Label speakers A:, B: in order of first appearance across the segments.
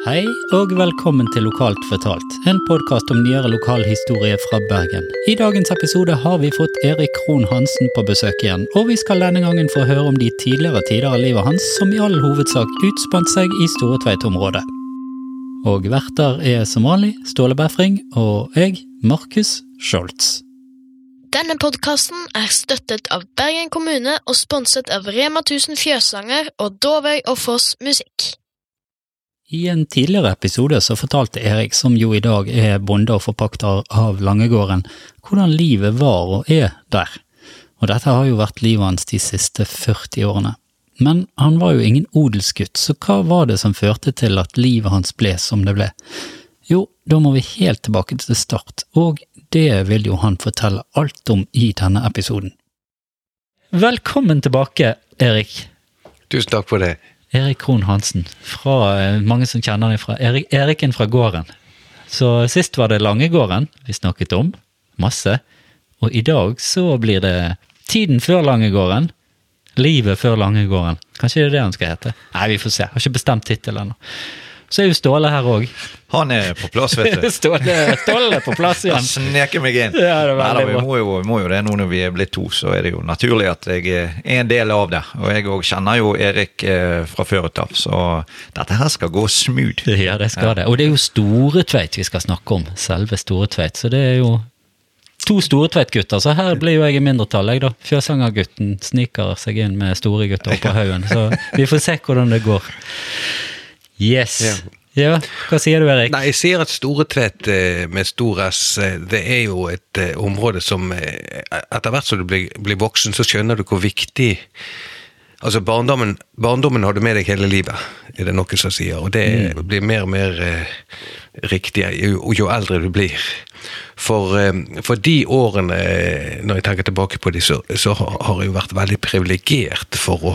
A: Hei og velkommen til Lokalt fortalt, en podkast om nyere lokalhistorie fra Bergen. I dagens episode har vi fått Erik Krohn Hansen på besøk igjen, og vi skal denne gangen få høre om de tidligere tider av livet hans som i all hovedsak utspant seg i Storetveit-området. Og verter er som vanlig Ståle Befring og jeg, Markus Scholz.
B: Denne podkasten er støttet av Bergen kommune og sponset av Rema 1000 Fjøsanger og Dovøy og Foss Musikk.
A: I en tidligere episode så fortalte Erik, som jo i dag er bonde og forpakter av Langegården, hvordan livet var og er der. Og dette har jo vært livet hans de siste 40 årene. Men han var jo ingen odelsgutt, så hva var det som førte til at livet hans ble som det ble? Jo, da må vi helt tilbake til start, og det vil jo han fortelle alt om i denne episoden. Velkommen tilbake, Erik.
C: Tusen takk for det.
A: Erik Krohn Hansen, fra eh, mange som kjenner deg fra Erik, Eriken fra gården. Så sist var det Langegården vi snakket om, masse. Og i dag så blir det Tiden før Langegården. Livet før Langegården. Kanskje det er det han skal hete? Nei, vi får se. Jeg Har ikke bestemt tittel ennå. Så er jo Ståle her òg.
C: Han er på plass, vet du.
A: Ståle, Ståle er på plass
C: Han
A: igjen.
C: sneker meg inn.
A: Ja, det Nei,
C: da, vi må jo, må jo det nå når vi er blitt to, så er det jo naturlig at jeg er en del av det. Og jeg òg kjenner jo Erik eh, fra før av, så dette her skal gå smooth.
A: Ja, det skal det. Og det er jo Storetveit vi skal snakke om. Selve Storetveit. Så det er jo to Storetveit-gutter, så her blir jo jeg i mindretall, jeg da. Fjøsangergutten sniker seg inn med store gutter oppå haugen. Så vi får se hvordan det går. Yes.
D: Ja.
A: Ja, hva sier du, Erik?
D: Nei, jeg sier at Storetvedt eh, med stor S, eh, det er jo et eh, område som Etter hvert som du blir, blir voksen, så skjønner du hvor viktig Altså, barndommen, barndommen har du med deg hele livet, er det noen som sier. Og det blir mer og mer eh, riktig jo, jo eldre du blir. For, eh, for de årene, når jeg tenker tilbake på de, så, så har jeg jo vært veldig privilegert for å,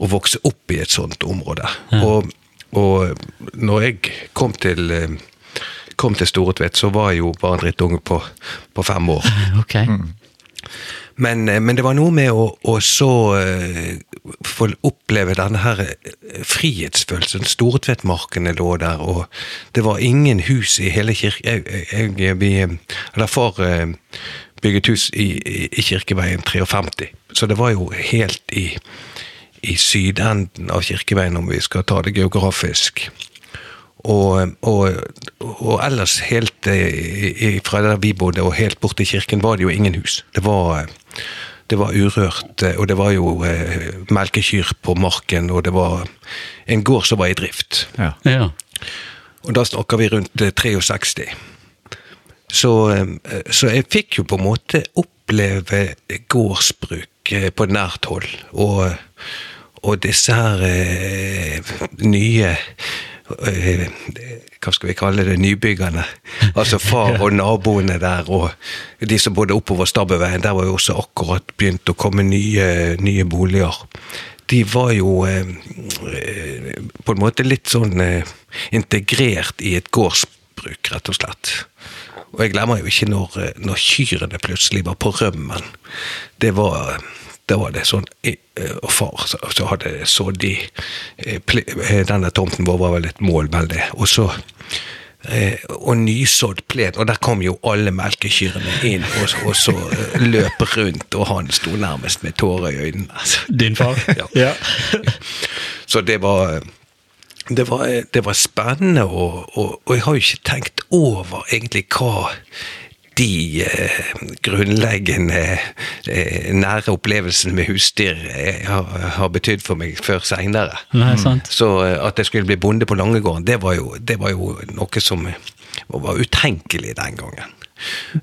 D: å vokse opp i et sånt område. Og, og når jeg kom til eh, kom til Storetvedt, så var jeg jo bare en drittunge på, på fem år.
A: Ok.
D: Men, eh, men det var noe med å, å så uh, få oppleve denne her frihetsfølelsen. Storetvedtmarkene lå der, og det var ingen hus i hele kirken. Jeg, jeg, vi, eller far uh, bygget hus i, i, i Kirkeveien 53, så det var jo helt i, i sydenden av Kirkeveien, om vi skal ta det geografisk. Og, og, og ellers helt eh, fra der vi bodde og helt bort til kirken var det jo ingen hus. Det var, det var urørt, eh, og det var jo eh, melkekyr på marken, og det var en gård som var i drift.
C: Ja.
A: Ja.
D: Og da snakker vi rundt eh, 63. Så, så jeg fikk jo på en måte oppleve gårdsbruk på nært hold. Og, og disse her eh, nye eh, hva skal vi kalle det, nybyggerne. Altså far og naboene der, og de som bodde oppover Stabbeveien, der var jo også akkurat begynt å komme nye, nye boliger. De var jo eh, på en måte litt sånn eh, integrert i et gårdsbruk, rett og slett. Og jeg glemmer jo ikke når, når kyrne plutselig var på rømmen. Det var da var det sånn eh, Og far så, så hadde sådd i eh, ple- eh, Denne tomten vår var vel et mål, veldig. Og så Og nysådd plen. Og der kom jo alle melkekyrne inn, og, og så løp rundt, og han sto nærmest med tårer i øynene. Altså.
A: Din far?
D: Ja. Så det var det var, det var spennende, og, og, og jeg har jo ikke tenkt over egentlig hva de eh, grunnleggende eh, nære opplevelsene med husdyr eh, har, betydd for meg før seinere. Så at jeg skulle bli bonde på Langegården, det var jo, det var jo noe som var utenkelig den gangen.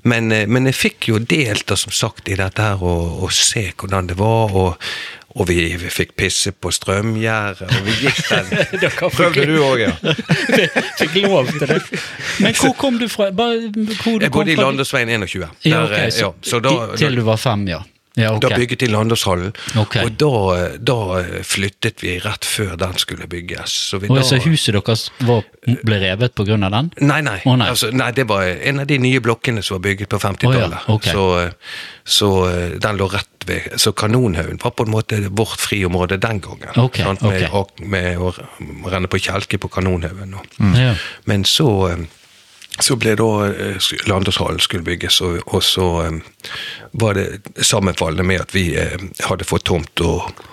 D: Men, men jeg fikk jo delta, som sagt, i dette her, og, og se hvordan det var. og og vi, vi fikk pisse på strømgjerdet, og vi gikk den
C: Prøvde du òg, ja?
A: Fikk lov til det. Men hvor kom du fra? Bare, hvor du
D: Jeg bodde i Landesveien 21. Der,
A: ja,
D: okay,
A: så,
D: ja, så da,
A: til du var fem, ja. Ja, okay.
D: Da bygget de Landåshallen,
A: okay.
D: og da, da flyttet vi rett før den skulle bygges. Så vi
A: Og
D: da,
A: så huset deres var, ble revet av den?
D: Nei, nei.
A: Oh, nei.
D: Altså, nei. Det var en av de nye blokkene som var bygget på 50-tallet.
A: Oh, ja, okay.
D: Så, så eh, den lå rett ved Så Kanonhaugen var på en måte vårt friområde den gangen. Med, med å renne på kjelke på Kanonhaugen. Mm.
A: Ja.
D: Men så eh, så ble da eh, Landåshallen skulle bygges, og, og så um, var det sammenfallende med at vi eh, hadde fått tomt, og,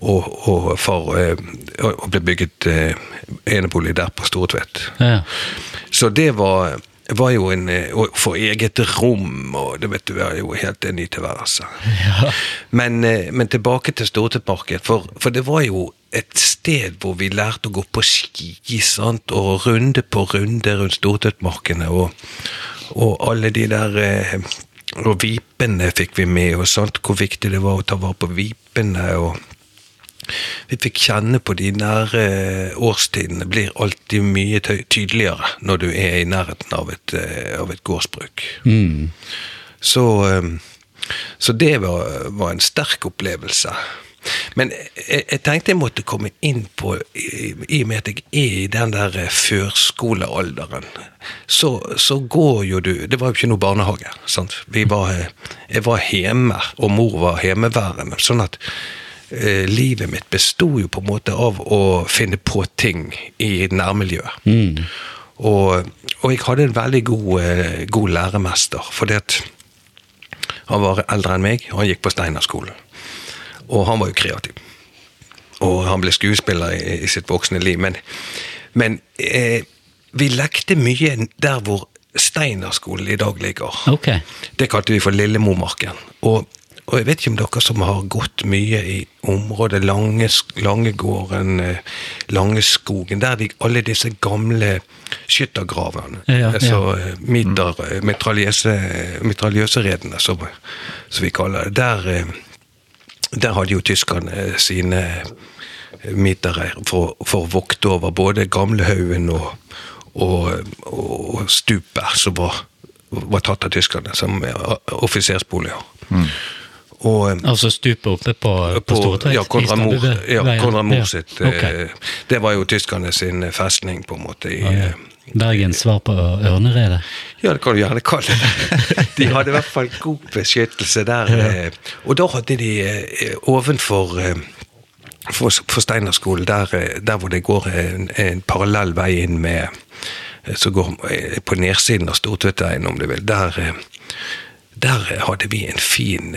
D: og, og, far, eh, og ble bygget eh, enebolig der på Stortvedt.
A: Ja.
D: Så det var, var jo en eh, Å få eget rom, og det vet du, er jo helt en ny tilværelse. Men, eh, men tilbake til Stortvettmarked, for, for det var jo et sted hvor vi lærte å gå på ski, sant, og runde på runde rundt Stortøtmarkene. og, og alle de der eh, Og vipene fikk vi med oss, sant, hvor viktig det var å ta vare på vipene. og vi fikk kjenne på de nære årstidene blir alltid mye tydeligere når du er i nærheten av et, eh, av et gårdsbruk.
A: Mm.
D: Så, eh, så det var, var en sterk opplevelse. Men jeg, jeg tenkte jeg måtte komme inn på, i, i og med at jeg er i den der eh, førskolealderen, så, så går jo du Det var jo ikke noe barnehage. sant? Vi var, eh, jeg var hjemme, og mor var hjemmeværende. sånn at eh, livet mitt besto jo på en måte av å finne på ting i nærmiljøet.
A: Mm.
D: Og, og jeg hadde en veldig god, eh, god læremester, fordi at han var eldre enn meg, og han gikk på Steinerskolen. Og han var jo kreativ. Og han ble skuespiller i, i sitt voksne liv. Men, men eh, vi lekte mye der hvor Steinerskolen i dag ligger.
A: Okay.
D: Det kalte vi for Lillemomarken. Og, og jeg vet ikke om dere som har gått mye i området Lange, Langegården, eh, Langeskogen, der de, alle disse gamle skyttergravene,
A: Ja, ja.
D: altså eh, eh, mitraljøse- mitraljøseredene, som, som vi kaller det. Der, eh, der hadde jo tyskerne sine mitere for, for å vokte over både gamlehaugen og, og, og stupet som var, var tatt av tyskerne som eh, offisersboliger. Og eh,
A: Altså stupet oppe på, på,
D: på,
A: Stortveit?
D: ja, Konrad Mor, ja, Konrad Mor sitt
A: Ok.
D: eh, Det var jo tyskerne sin festning, på en måte. i,
A: Ja, ja.
D: eh,
A: Bergens svar på Ørneredet?
D: Ja, det kan du gjerne kalle det. De hadde i hvert fall god beskyttelse der. eh, Og da hadde de eh, ovenfor eh, for, for Steinerskolen, der, der hvor det går en, en parallell vei inn med som går på nedsiden av Stortvedtveien, om du vil. Der, der hadde vi en fin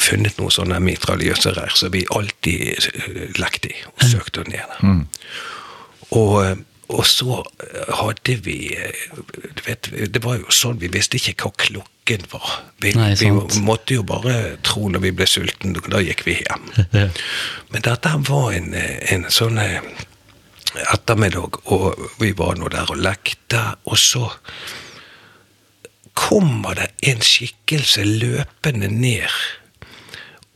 D: funnet noen sånne mitraljøser som vi alltid lekte i og søkte ned. Og, eh, og så eh, hadde vi eh, du vet, Det var jo sånn, vi visste ikke hva klokken var. Vi,
A: Nei,
D: vi måtte jo bare tro når vi ble sultne, da gikk vi hjem. Men dette var en, eh, en sånn ettermiddag, og vi var nå der og lekte, og så kommer det en skikkelse løpende ned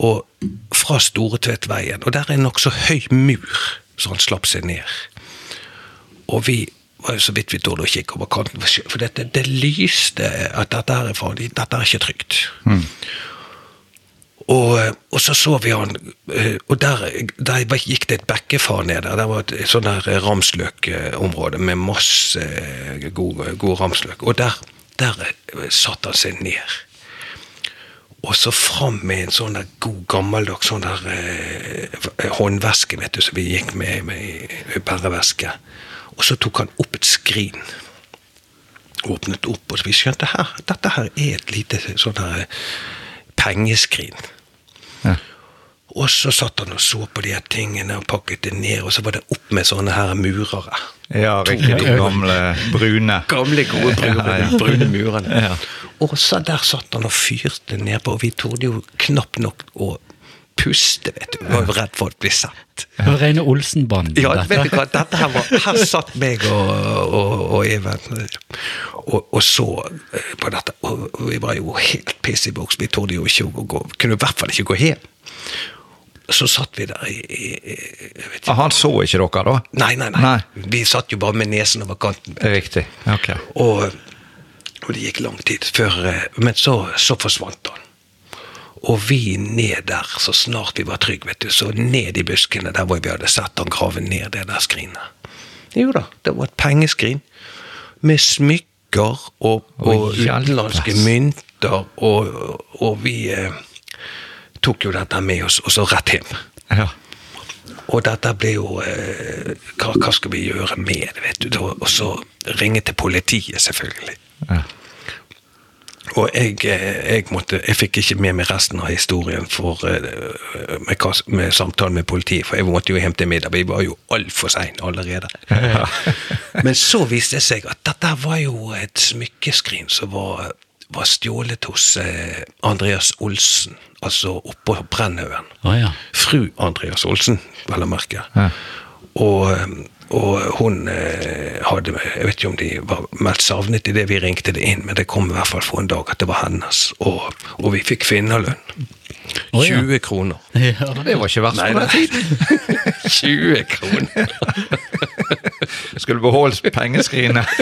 D: og fra Storetvedtveien, og der er en nokså høy mur, så han slapp seg ned. Og vi var jo så vidt vi torde å kikke over kanten, for dette, det lyste at dette er farlig, dette er ikke trygt. Og, og så så vi han, eh, og der, der gikk det et bekkefar ned der. Det var et sånn der ramsløkområde med masse eh, god, god ramsløk. Og der, der eh, satte han seg ned. Og så fram med en sånn der god gammeldags sånn der eh, håndveske, vet du, som vi gikk med, med i bæreveske. Og så tok han opp et skrin. Åpnet opp, og så vi skjønte her, dette her er et lite sånn her pengeskrin.
C: Ja.
D: Og så satt han og så på de her tingene og pakket det ned, og så var det opp med sånne her murere.
C: Ja, riktig. De gamle brune.
D: Gamle, gode brune,
C: Ja, ja.
D: brune murene.
C: Ja.
D: Og så der satt han og fyrte nedpå, og vi torde jo knapt nok å puste, vet du. Vi var redd for å bli satt
A: Det var rene Olsenbanden.
D: Ja, vet du hva, dette her var Her satt meg og, og, og Even og, og så eh, på dette. Og og vi var jo helt piss i boks. Vi torde jo ikke å gå Kunne i hvert fall ikke gå hjem. Så satt vi der i, i, i ikke.
C: Ah, Han så ikke dere da?
D: Nei, nei, nei,
C: Nei.
D: Vi satt jo bare med nesen over kanten.
C: Riktig. Ok.
D: Og, og det gikk lang tid før eh, Men så, så forsvant han. Og vi ned der så snart vi var trygge, vet du. Så ned i buskene der hvor vi hadde sett han grave ned det der skrinet. Jo da, det var et pengeskrin med smykker og, og utenlandske mynter, og, og vi eh, tok jo dette med oss, og så rett hjem.
C: Ja.
D: Og dette ble jo eh, hva, hva skal vi gjøre med det, vet du. Og så ringe til politiet, selvfølgelig.
C: Ja.
D: Og jeg, eh, jeg, måtte, jeg fikk ikke med meg resten av historien for, eh, med, med samtalen med politiet, for jeg måtte jo hjem til middag. Vi var jo altfor seine allerede. Men så viste det seg at dette var jo et smykkeskrin som var, var stjålet hos eh, Andreas Olsen, altså oppå Brennhaugen.
A: Oh, ja.
D: Fru Andreas Olsen, vel å merke.
C: Ja.
D: Og, og hun eh, hadde Jeg vet ikke om de var meldt savnet idet vi ringte det inn, men det kom i hvert fall for en dag at det var hennes. Og, og vi fikk finnerlønn.
A: Å, ja.
D: 20 kroner.
A: ja.
C: Det var ikke verst på den tiden.
D: 20 kroner!
C: Skulle beholdt pengeskrinet.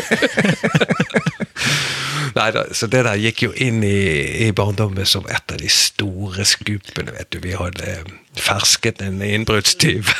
D: Nei da, så det der gikk jo inn i, i barndommen som et av de store skupene, vet du. Vi hadde fersket en innbruddstyv.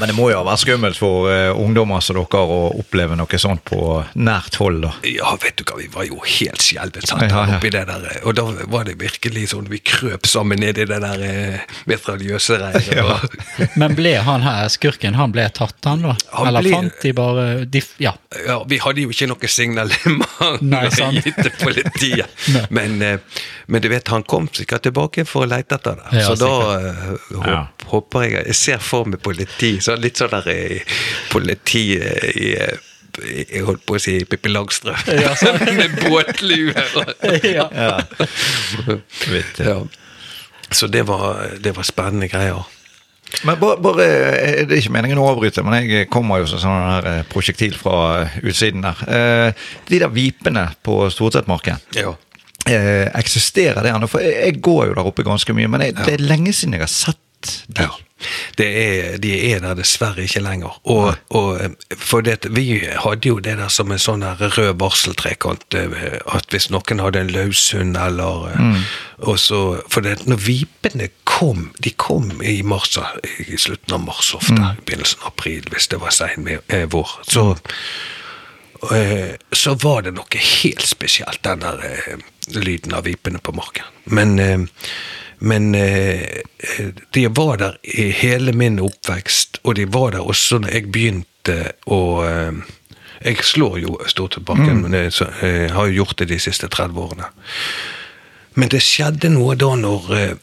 C: Men det må jo ha vært skummelt for uh, ungdommer som dere å oppleve noe sånt på nært hold, da.
D: Ja, vet du hva, vi var jo helt skjelven
C: Ja, ja.
D: der oppi det der. eh, Og da var det virkelig sånn vi krøp sammen ned i det der uh, mitraljøse regnet.
C: Ja.
A: Men ble han her, skurken, han ble tatt, han da?
D: Han
A: Eller
D: ble-
A: fant de bare de, Ja.
D: Ja, vi hadde jo ikke noe signalement
A: Nei, sant.
D: gitt til politiet. Men, uh, men du vet, han kom sikkert tilbake for å lete etter det.
A: Ja,
D: så da eh, håp,
C: Ja.
D: håper jeg Jeg ser for meg politi, så litt sånn der i politi eh, i eh, jeg holdt på å si Pippi Langstrøm.
A: Ja.
D: Med båtlue.
A: ja.
C: Ja.
D: Ja. Så det var, det var spennende greier.
C: Men bare, bare, eh, Det er ikke meningen å avbryte, men jeg kommer jo som sånn her eh, prosjektil fra eh, utsiden der. Eh, De der vipene på Stortvettmarken,
D: Ja.
C: eh, eksisterer det ennå? For jeg, går jo der oppe ganske mye, men jeg, det er lenge siden jeg har sett de.
D: Ja. Det er, de er der dessverre ikke lenger. Og, og for det, vi hadde jo det der som en sånn rød varseltrekant, eh, at hvis noen hadde en løshund eller mm. og så, For det, når vipene kom, de kom i mars, i slutten av mars ofte, i begynnelsen av april, hvis det var sein eh, vår, så eh, så var det noe helt spesielt, den der eh, lyden av vipene på marken. Men, eh, men eh, de var der i hele min oppvekst, og de var der også når jeg begynte å eh, Jeg slår jo stort tilbake, men jeg, har jo gjort det de siste 30 årene. Men det skjedde noe da når, eh,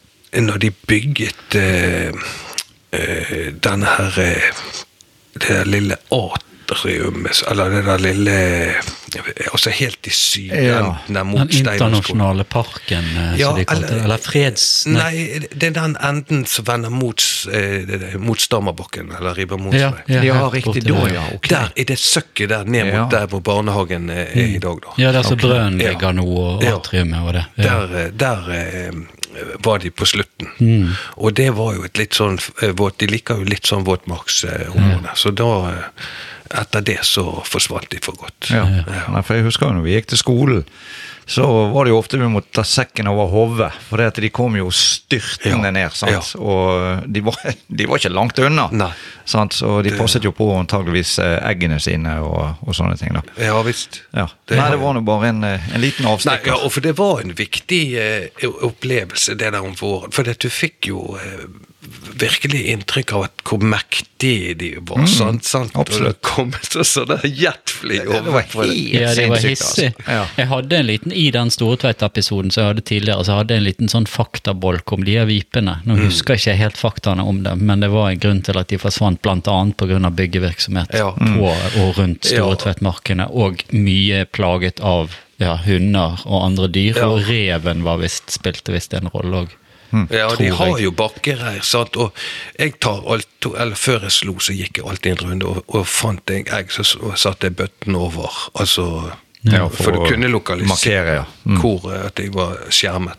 D: når de bygget denne her Det der lille atriumet, eller det der lille Altså helt i Syden, ja, mot
A: Den internasjonale parken, eh,
D: Ja,
A: som de kalte det.
D: eller-
A: Eller freds...
D: Nei, det er den enden som vender mot, eh, mot Stammerbakken, eller Ribber
A: Ja,
D: Monsvei.
A: ja,
C: Ja, riktig, da, ja. Okay.
D: Der er det søkket der ned mot
C: Ja.
D: der hvor barnehagen er er i dag, da.
A: Ja, der som
C: okay.
A: brønnen ligger nå, og atriumet og det. Ja.
D: Der, eh, der eh, var de på slutten.
A: Mm.
D: Og det var jo et litt sånn eh, våt De liker jo litt sånn våtmarksområde. Så da eh, Etter det så forsvant de for godt.
C: Ja. Nei, for jeg husker jo når vi gikk til skolen, så var det jo ofte vi måtte ta sekken over hodet. For det at de kom jo styrtende
D: Ja.
C: ned, sant.
D: Ja.
C: Og de var, de var ikke langt unna.
D: Nei.
C: Sant? Så de passet jo på antageligvis eh, eggene sine og, og sånne ting. da.
D: Ja visst.
C: Ja.
D: Det-
C: Nei, det var nå bare en, eh, en liten
D: Nei,
C: avstikker.
D: ja, og for det var en viktig eh, opplevelse, det der om våren. For det, du fikk jo eh, virkelig inntrykk av at hvor mektige de var. sant? sant? Og
C: absolutt.
D: det kom så sånne jetfly overfor det.
A: Ja, det var
C: sinnssykt, altså. Ja.
A: Jeg hadde en liten, I den Storetveit-episoden som jeg hadde tidligere, så hadde jeg en liten sånn faktabolk om de her vipene. Nå
C: Mm.
A: husker jeg ikke helt faktaene om dem, men det var en grunn til at de forsvant, annet pga. byggevirksomhet
D: Ja.
A: på og rundt. Storetveitmarkene, og mye plaget av ja, hunder og andre dyr,
D: Ja.
A: og reven var visst, spilte visst en rolle òg.
D: Ja, de har
A: jeg.
D: jo bakkereir, sant. Og jeg tar alt, eller før jeg slo, så gikk jeg alltid en runde, og, og fant jeg egg, så satte jeg bøtten over. Altså
C: Ja,
D: for,
C: for
D: du kunne lokalisere
C: markere, ja. Mm.
D: hvor eh, at jeg var skjermet.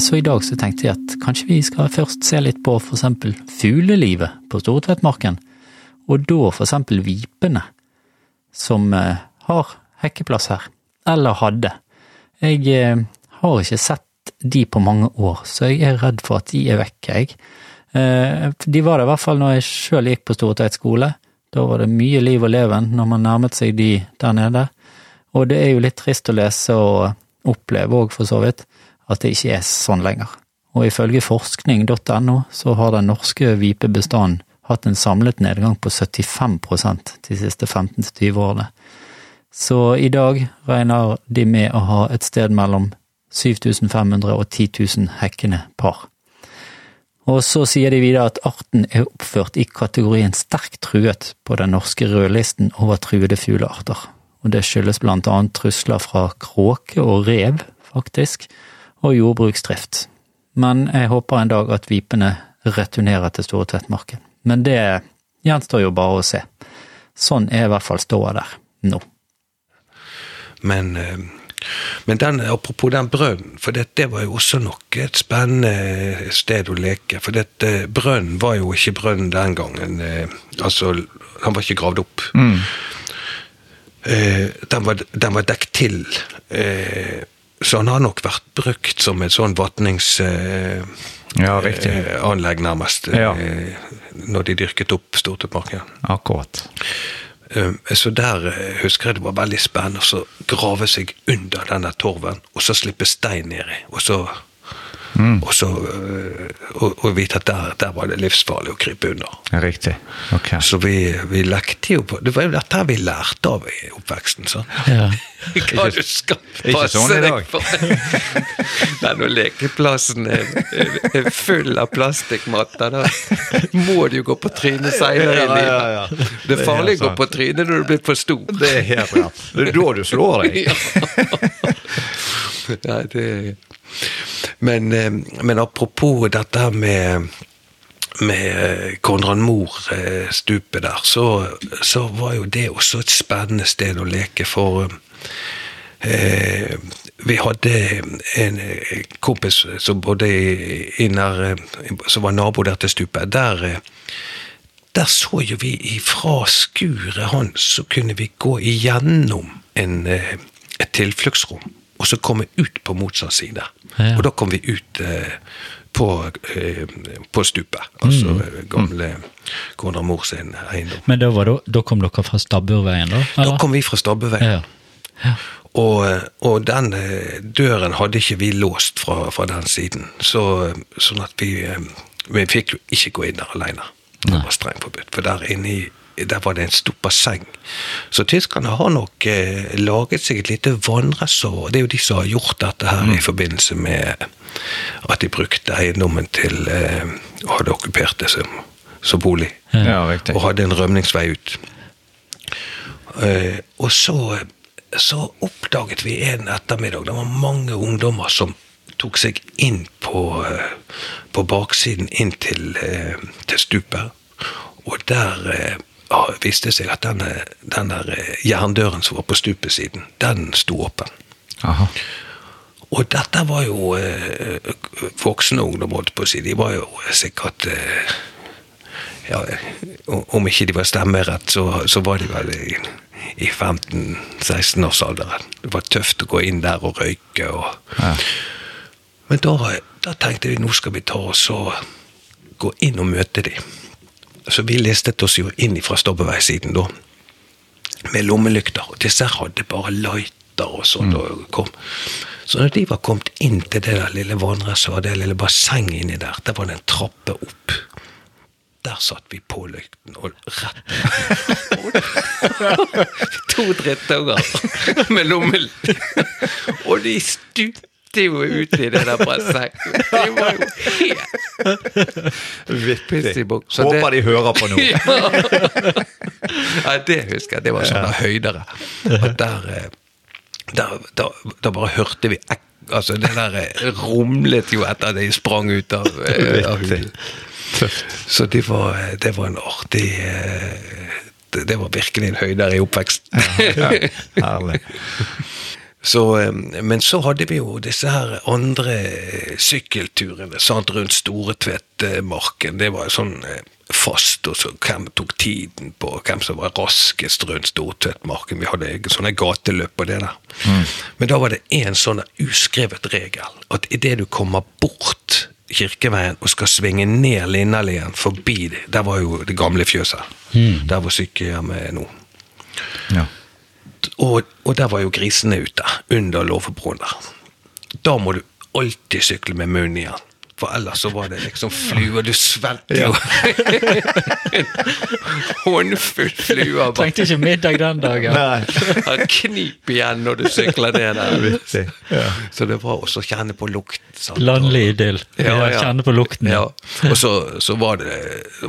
A: Så i dag så tenkte jeg at kanskje vi skal først se litt på eksempel fuglelivet på Stortveitmarken, og da eksempel vipene, som eh, har hekkeplass her. eller hadde. Jeg eh, har ikke sett de på mange år, så jeg er redd for at de er vekk, jeg. Eh, de var det i hvert fall når jeg sjøl gikk på Stortveit skole. Da var det mye liv og leven når man nærmet seg de der nede. Og det er jo litt trist å lese og oppleve òg, for så vidt, at det ikke er sånn lenger. Og ifølge forskning.no så har den norske vipebestanden hatt en samlet nedgang på 75% de siste 15-20 årene. Så i dag regner de med å ha et sted mellom 7500 og 10 000 hekkende par. Og så sier de videre at arten er oppført i kategorien sterkt truet på den norske rødlisten over truede fuglearter. Og det skyldes blant annet trusler fra kråke og rev, faktisk, og jordbruksdrift. Men jeg håper en dag at vipene returnerer til Store Tvettmarken. Men det gjenstår jo bare å se. Sånn er i hvert fall ståa der nå.
D: Men, eh, men den, apropos den brønnen, for det, det, var jo også nok et spennende sted å leke. For dette, brønnen var jo ikke brønn den gangen. Eh, altså, han var ikke gravd opp. Mm. Eh, den, var, den var dekket til. Så han har nok vært brukt som et sånn vatningsanlegg, ja, nærmest. Ja. Når de dyrket opp Stortøtmarken.
C: Akkurat.
D: Så der eh, husker jeg det var veldig spennende å grave seg under denne torven, og så slippe stein nedi. Og så Mm. Og så og, og vite at der, der, var det livsfarlig å krype under.
C: Riktig. Okay.
D: Så vi, vi lekte jo på Det var jo dette vi lærte av i oppveksten. sånn. Ja. Hva du skal passe sånn deg for! Den lekeplassen er, er, full av plastikkmatter. Da må du jo gå på trynet seinere i livet. Ja, ja, ja. Det er farlig å gå på trynet når du blir for stor.
C: Det er helt rett. Det er da du slår deg.
D: Nei, det men, eh, men apropos dette med med Konrad Mohr-stupet der, så, så, var jo det også et spennende sted å leke, for eh, vi hadde en kompis som bodde inner, som var nabo der til stupet. Der, der så jo vi ifra skuret hans, så kunne vi gå igjennom en, et tilfluktsrom og så komme ut på motsatt side. Ja. Og da kom vi ut eh, på, eh, på, stupet. Altså mm. Eh, gamle kona mor sin eiendom.
A: Men da, det, da, kom dere fra Stabburveien, da?
D: Eller? Da kom vi fra Stabburveien. Ja. Ja. Og, og, den eh, døren hadde ikke vi låst fra, fra den siden. Så, sånn at vi, eh, vi fikk jo ikke gå inn der alene. Det var strengt forbudt. For der inne i der var det en stor basseng. Så tyskerne har nok eh, laget seg et lite vannreservoar. Det er jo de som har gjort dette her mm. i forbindelse med at de brukte eiendommen til eh, å ha det okkupert det som, som bolig. Ja, og hadde en rømningsvei ut. Eh, og så, så oppdaget vi en ettermiddag Det var mange ungdommer som tok seg inn på, eh, på baksiden inn til, eh, til stupet. Og der eh, ja, viste seg at denne, den der eh, jerndøren som var på stupesiden, den sto åpen. Aha. Og dette var jo eh, voksne ungdom, holdt på å si. De var jo sikkert eh, ja, Om ikke de var stemmerett, så, så var de vel i, i 15-16-årsalderen. Det var tøft å gå inn der og røyke. Og, ja. Men da, da, tenkte vi nå skal vi ta oss og gå inn og møte dem. Så vi listet oss jo inn fra stoppeveisiden da, med lommelykter. Og disse hadde bare lighter og sånn. Mm. Så når de var kommet inn til det der lille vannreservoaret, det lille bassenget inni der, der var det en trappe opp. Der satt vi på lykten, og rett To drittunger med lommelykt. Og de stupte detter jo ut i det der. Det var jo helt
C: Vippig. Håper de hører på noe.
D: ja. det husker jeg. Det var sånne høyder høydere. Og der, eh, der, der, der bare hørte vi Altså, det der eh, rumlet jo etter at de sprang ut av, eh, av hulen. Så det var, det var en artig det, det var virkelig en høyder i oppveksten. Ja, herlig. Så, eh, men så hadde vi jo disse her andre sykkelturene sant, rundt Storetvettmarken. Det var sånn eh, fast, og så hvem tok tiden på hvem som var raskest rundt Stortvettmarken. Vi hadde sånne gateløp på det der. Men da var det en sånn uskrevet regel, at idet du kommer bort Kirkeveien og skal svinge ned Linnalien forbi det, der var jo det gamle fjøset. Der hvor sykehjemmet er nå.
C: Ja.
D: Og, og der var jo grisene ute, under låvebroen der. Da må du alltid sykle med munnen igjen. For ellers så var det liksom fluer. Du svelget jo en håndfull fluer.
A: Trengte ikke middag den dagen.
D: Han knip igjen når du sykler ned der.
C: Ja.
D: Så det var også å kjenne på lukt. sant?
A: Landlig idyll. Ja, Kjenne på lukten.
D: Ja. Og så, så var, det,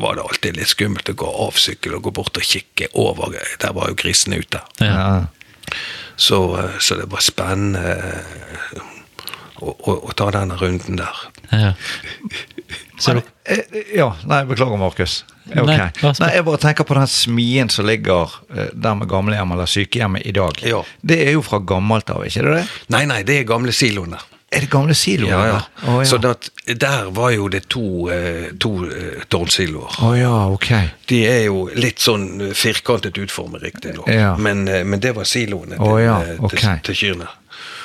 D: var det alltid litt skummelt å gå av sykkel og gå bort og kikke over. Der var jo grisene ute.
A: Ja.
C: Ja.
D: Så, så det var spennende å, å, å ta denne runden der.
A: Ja.
C: Men, eh, ja, nei, beklager, Markus. Okay.
A: Nei,
C: Nei, jeg bare tenker på den smien som ligger eh, der med gamlehjem eller sykehjemmet i dag.
D: Ja.
C: Det er jo fra gammelt av, ikke det? det?
D: Nei, nei, det er gamle siloene.
C: Er det gamle siloer?
D: Ja, ja.
C: Oh, ja.
D: Så at der var jo det to, eh, to eh, tårnsiloer.
C: Oh, ja, okay.
D: De er jo litt sånn firkantet utformet, riktignok.
C: Ja.
D: Men, eh, men det var siloene til,
C: ja,
D: eh,
C: ok.
D: til, til kyrne.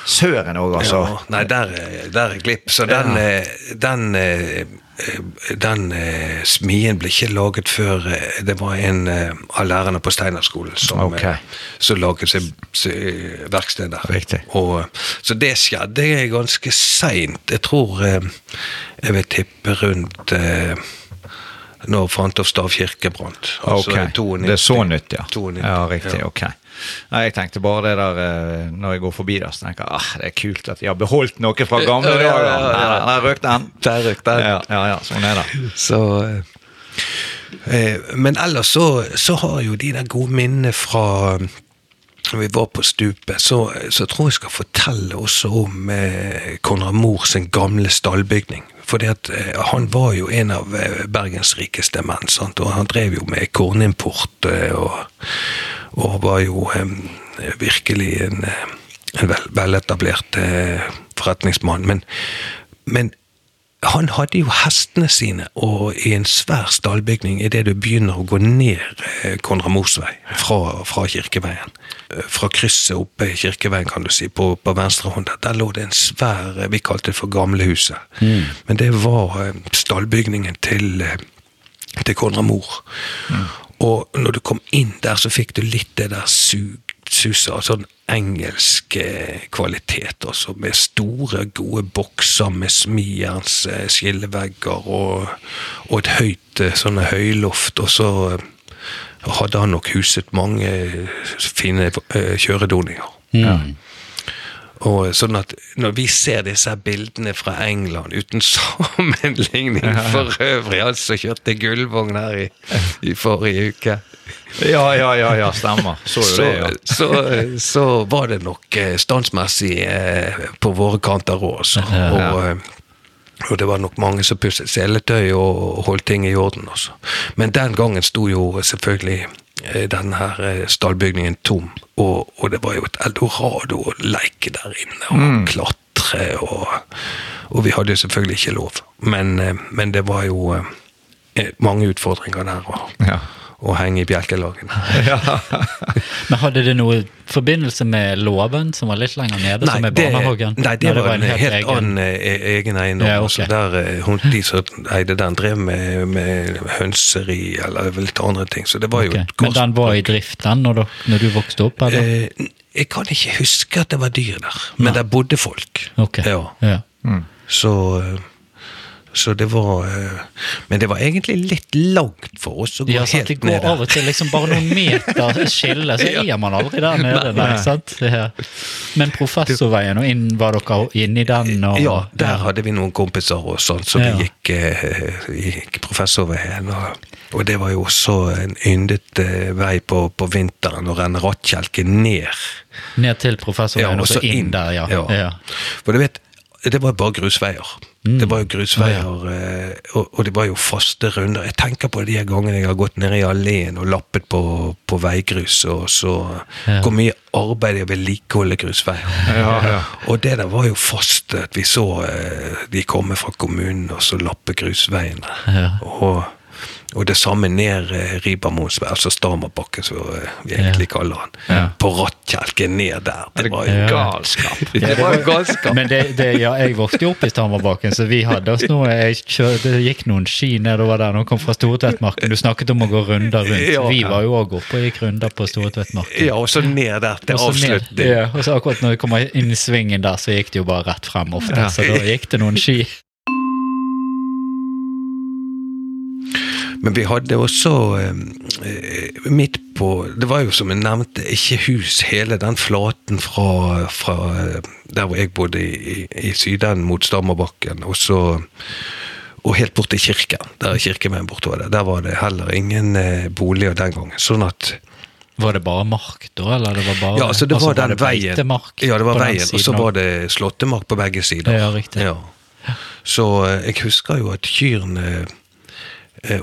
C: Søren òg, altså.
D: Ja, nei, der, er- der er glipp. Så den,
C: Ja.
D: eh, den, eh, eh, den eh, smien ble ikke laget før det var en av lærerne på Steinerskolen som, okay. som laget seg, verksted der.
C: Riktig.
D: Og, så det skjedde ganske seint. Jeg tror Jeg vil tippe rundt når Fantoft stavkirke brant. Altså
C: Ok,
D: 92.
C: Det er så nytt, ja.
D: 92,
C: Ja, riktig,
D: ja.
C: ok. Nei, jeg tenkte bare det der eh, når jeg går forbi der, så tenker jeg ah, det er kult at de har beholdt noe fra gamle
D: Ja, ja,
C: dager.
D: ja, ja.
C: Nei, nei, Der røk den.
D: Der røk den.
C: Ja, ja, ja, sånn er det.
D: Så eh, eh, Men ellers så, så har jo de der gode minnene fra når vi var på stupet, så, så tror jeg skal fortelle også om eh, Konrad Mohr sin gamle stallbygning. Fordi at eh, han var jo en av eh, Bergens rikeste menn, sant? og han drev jo med kornimport eh, og, og var jo eh, virkelig en, eh, en vel, veletablert eh, forretningsmann. Men, men han hadde jo hestene sine og i en svær stallbygning idet du begynner å gå ned Konrad Mors vei fra, fra Kirkeveien. Fra krysset oppe i Kirkeveien, kan du si, på, på venstre hånd. Der lå det en svær Vi kalte det for Gamlehuset. Men det var stallbygningen til til Konrad Mor. Og når du kom inn der, så fikk du litt det der sug, suset av sånn engelsk eh, kvalitet, altså med store, gode bokser med smijerns eh, skillevegger og, og et høyt eh, sånne høyloft, og så hadde han nok huset mange fine kjøredoninger.
A: Mm.
D: Og sånn at Når vi ser disse bildene fra England, uten sammenligning for øvrig Altså kjørte gullvogn her i, i forrige uke.
C: Ja, ja, ja, ja, stemmer. Så
D: Så,
C: det, ja.
D: så, så var det nok eh, standsmessig eh, på våre kanter òg, altså. Og, eh, og det var nok mange som pusset seletøy og holdt ting i orden også. Men den gangen sto jo selvfølgelig eh, den her eh, stallbygningen tom, og, og det var jo et eldorado å leke der inne og klatre, og, og vi hadde jo selvfølgelig ikke lov. Men, eh, men det var jo mange utfordringer der Og,
C: Ja.
D: Å henge i bjelkelagene.
A: Men hadde det noe forbindelse med låven, som var litt lenger nede, som er barnehagen?
D: nei, det
A: det
D: var, en helt,
A: egen-
D: annen eh, egen eiendom.
A: Ja, ok.
D: altså der, eh, hun, de som eide den, drev med, med hønseri eller litt andre ting. Så det var jo
A: et
D: et
A: Men den var i drift den når, du, når du vokste opp, eller?
D: Eh, jeg kan ikke huske at det var dyr der, men der bodde folk.
A: Okay.
D: Ja.
A: Ja.
D: Så, eh, så det var eh, Men det var egentlig litt langt for oss å gå
A: Ja, sant, det
D: helt
A: går
D: ned
A: av og til liksom bare noen meter skille, så er man aldri der nede. Nei, sant? Ja. Men Professorveien, og inn, var dere inni den? Og,
D: Ja, der hadde vi noen kompiser og sånn, så
A: Ja.
D: vi gikk, eh, gikk professorveien. Og, og det var jo også en yndet eh, vei på, på vinteren å renne rattkjelke ned.
A: Ned til Professorveien, og så inn, der, ja. ja.
D: For du vet, det var bare grusveier. Det var jo grusveier, ja. og, og det var jo faste runder. Jeg tenker på de gangene jeg har gått ned i alleen og lappet på, på veigrus, og så
A: Ja.
D: hvor mye arbeide og vedlikeholde grusveier.
C: Ja, ja.
D: Og det der var jo fast at vi så eh, de komme fra kommunen og så lappe grusveiene.
A: Ja.
D: Og, og det samme ned eh, Ribermoens altså Stamerbakken, som eh, vi egentlig kaller den.
C: Ja.
D: På rattkjelken ned der. Det var jo
A: Ja.
C: Galskap.
D: det var jo galskap.
A: Men det, det, ja, jeg vokste jo opp i Stamerbakken, så vi hadde oss noe jeg kjør, Det gikk noen ski nedover der Noen kom fra Stortvettmarken. Du snakket om å gå runder rundt.
D: Ja.
A: Vi var jo òg oppe og gikk runder på Stortvettmarken.
D: Ja, og så ned der til avslutning.
A: Ja, og så akkurat når vi kom inn i svingen der, så gikk det jo bare rett frem ofte.
C: Ja.
A: Så da gikk det noen ski.
D: Men vi hadde også eh, eh, midt på Det var jo som jeg nevnte, ikke hus, hele den flaten fra, fra eh, der hvor jeg bodde i, i, Syden mot Stammerbakken, og så og helt bort til kirken. Der er kirkeveien bortover der. Der var det heller ingen boliger den gangen. Sånn at
A: Var det bare mark da, eller det var bare
D: Ja, altså det var den veien. Ja, det var veien, og så var det slåttemark på begge sider.
A: Ja, riktig.
D: Ja. Så jeg husker jo at kyrne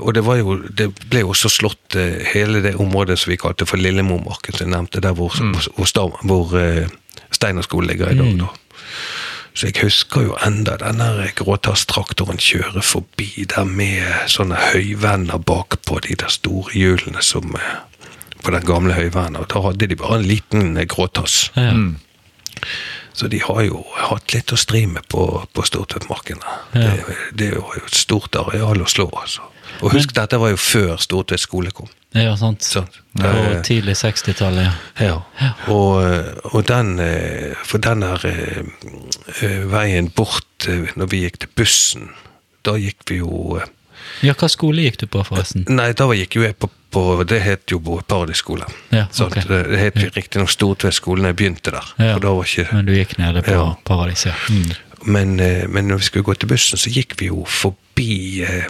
D: Og det var jo Det ble jo også slått eh, hele det området som vi kalte for Lillemormarken, som jeg nevnte, der hvor, hvor, Stam- hvor Steinar skole ligger i dag.
A: Mm.
D: da. Så jeg husker jo enda den der gråtasstraktoren kjøre forbi der med sånne høyvenner bakpå de der store hjulene som eh, på den gamle høyvenner. Og da hadde de bare en liten eh, gråtass.
A: Ja.
D: Så de har jo hatt litt å stri med på, på Stortvedtmarken.
A: Ja.
D: Det, det var jo et stort areal å slå, altså. Og husk, dette var jo før Stortvedt skole kom.
A: ja, sant.
D: Sant?
A: På
D: Eh,
A: tidlig 60-tallet, ja.
D: ja. Og, og den eh, For den der eh, eh, veien bort eh, når vi gikk til bussen, da gikk vi jo eh,
A: Ja, hva skole gikk du på, forresten?
D: Nei, da gikk jo jeg på, på Det het jo Paradisskolen.
A: Ja,
D: okay.
A: ok.
D: Det det het riktignok Stortvedt skole da jeg begynte der.
A: Ja.
D: Ikke
A: Men du gikk nede på
D: Ja.
A: Paradis, ja. Mm.
D: Men, eh, men når vi skulle gå til bussen, så gikk vi jo forbi eh,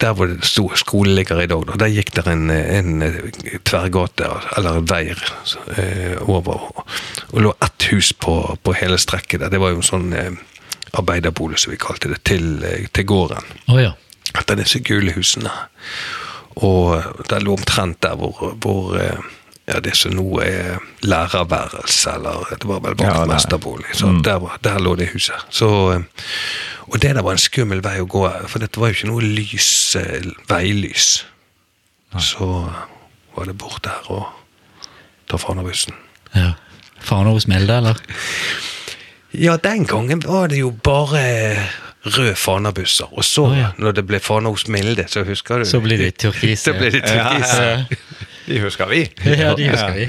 D: der hvor det sto skole ligger i dag. Da. Der gikk det en, en eh, tverrgate, eller en vei, eh, over. Og lå ett hus på, på hele strekket der. Det var jo en sånn eh, arbeiderbolig, som vi kalte det, til, til gården.
A: Oh, ja.
D: Etter disse gule husene. Og det lå omtrent der hvor, hvor ja, det som nå er lærerværelse, eller det var vel
C: Ja, det er-
D: Så der, der lå det huset. Så, eh, og det der var en skummel vei å gå, for dette var jo ikke noe lys, veilys. veilys. Så var det bort der og ta Fana-bussen.
A: ja. Faren hos Milde, eller?
D: Ja, den gangen var det jo bare røde Fana-busser. Og så,
A: oh, ja.
D: når det ble Fana hos Milde, så husker du
A: Så blir det turkise.
D: Så ble det turkise.
A: Ja,
C: De husker vi.
A: ja, de husker vi.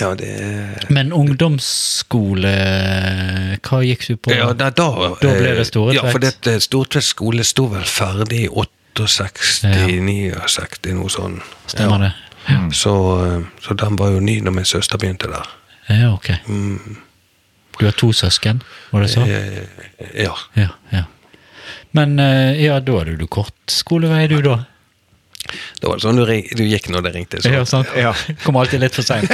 D: Ja, det
A: Men ungdomsskole, hva gikk du på?
D: Ja, da, da,
A: Da ble det Store
D: Ja, for dette Stortvedt skole sto vel ferdig i 68,
A: Ja.
D: 69, noe sånn.
A: Stemmer det?
D: Så, eh, så den var jo ny når min søster begynte der.
A: Ja, ok. Du har to søsken, var det så?
D: Eh, Ja.
A: Ja, ja. Men eh, ja, da hadde du kort skolevei, du, da?
D: Det var sånn du, du gikk når det ringte. Så.
A: Ja, sant?
C: Ja.
A: Kom alltid litt for seint.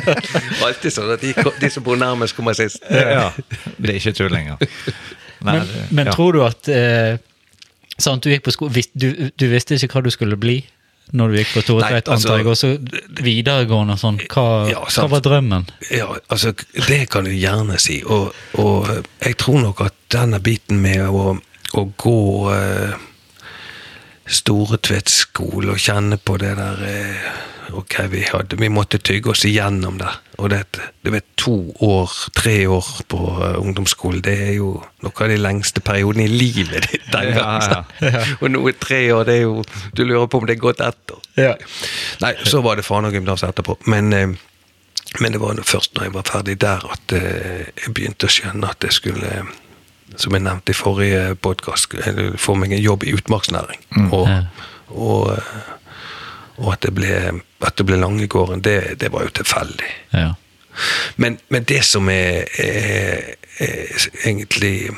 D: Alltid sånn at de, de som bor nærmest, kommer sist.
C: Ja. Det er ikke tull lenger. Nei,
A: Men,
C: det-
A: men
C: ja.
A: tror du at eh, sant, du gikk på sko du, du visste ikke hva du skulle bli når du gikk på Toretveit,
D: altså-
A: antar jeg, og så videregående og sånn. Hva,
D: Ja,
A: hva var drømmen?
D: Ja, altså, det kan du gjerne si. Og, og jeg tror nok at denne biten med å, å gå eh, Storetvedt skole og kjenne på det der eh, Ok, vi hadde Vi måtte tygge oss igjennom det. Og det, du vet, to år, tre år på uh, ungdomsskolen, det er jo noe av de lengste periodene i livet ditt. den
C: Ja,
D: ja,
C: ja.
D: Og nå er tre år, det er jo Du lurer på om det er gått ett år.
A: Ja.
D: Nei, så var det Fana gymnas etterpå. Men, eh, men det var først når jeg var ferdig der at eh, jeg begynte å skjønne at jeg skulle, som jeg nevnte i forrige podkast, få meg en jobb i utmarksnæring. Og, og, eh, og at det ble, at det ble Langegården, det, det var jo tilfeldig.
A: Ja.
D: Men, men det som er, er, er egentlig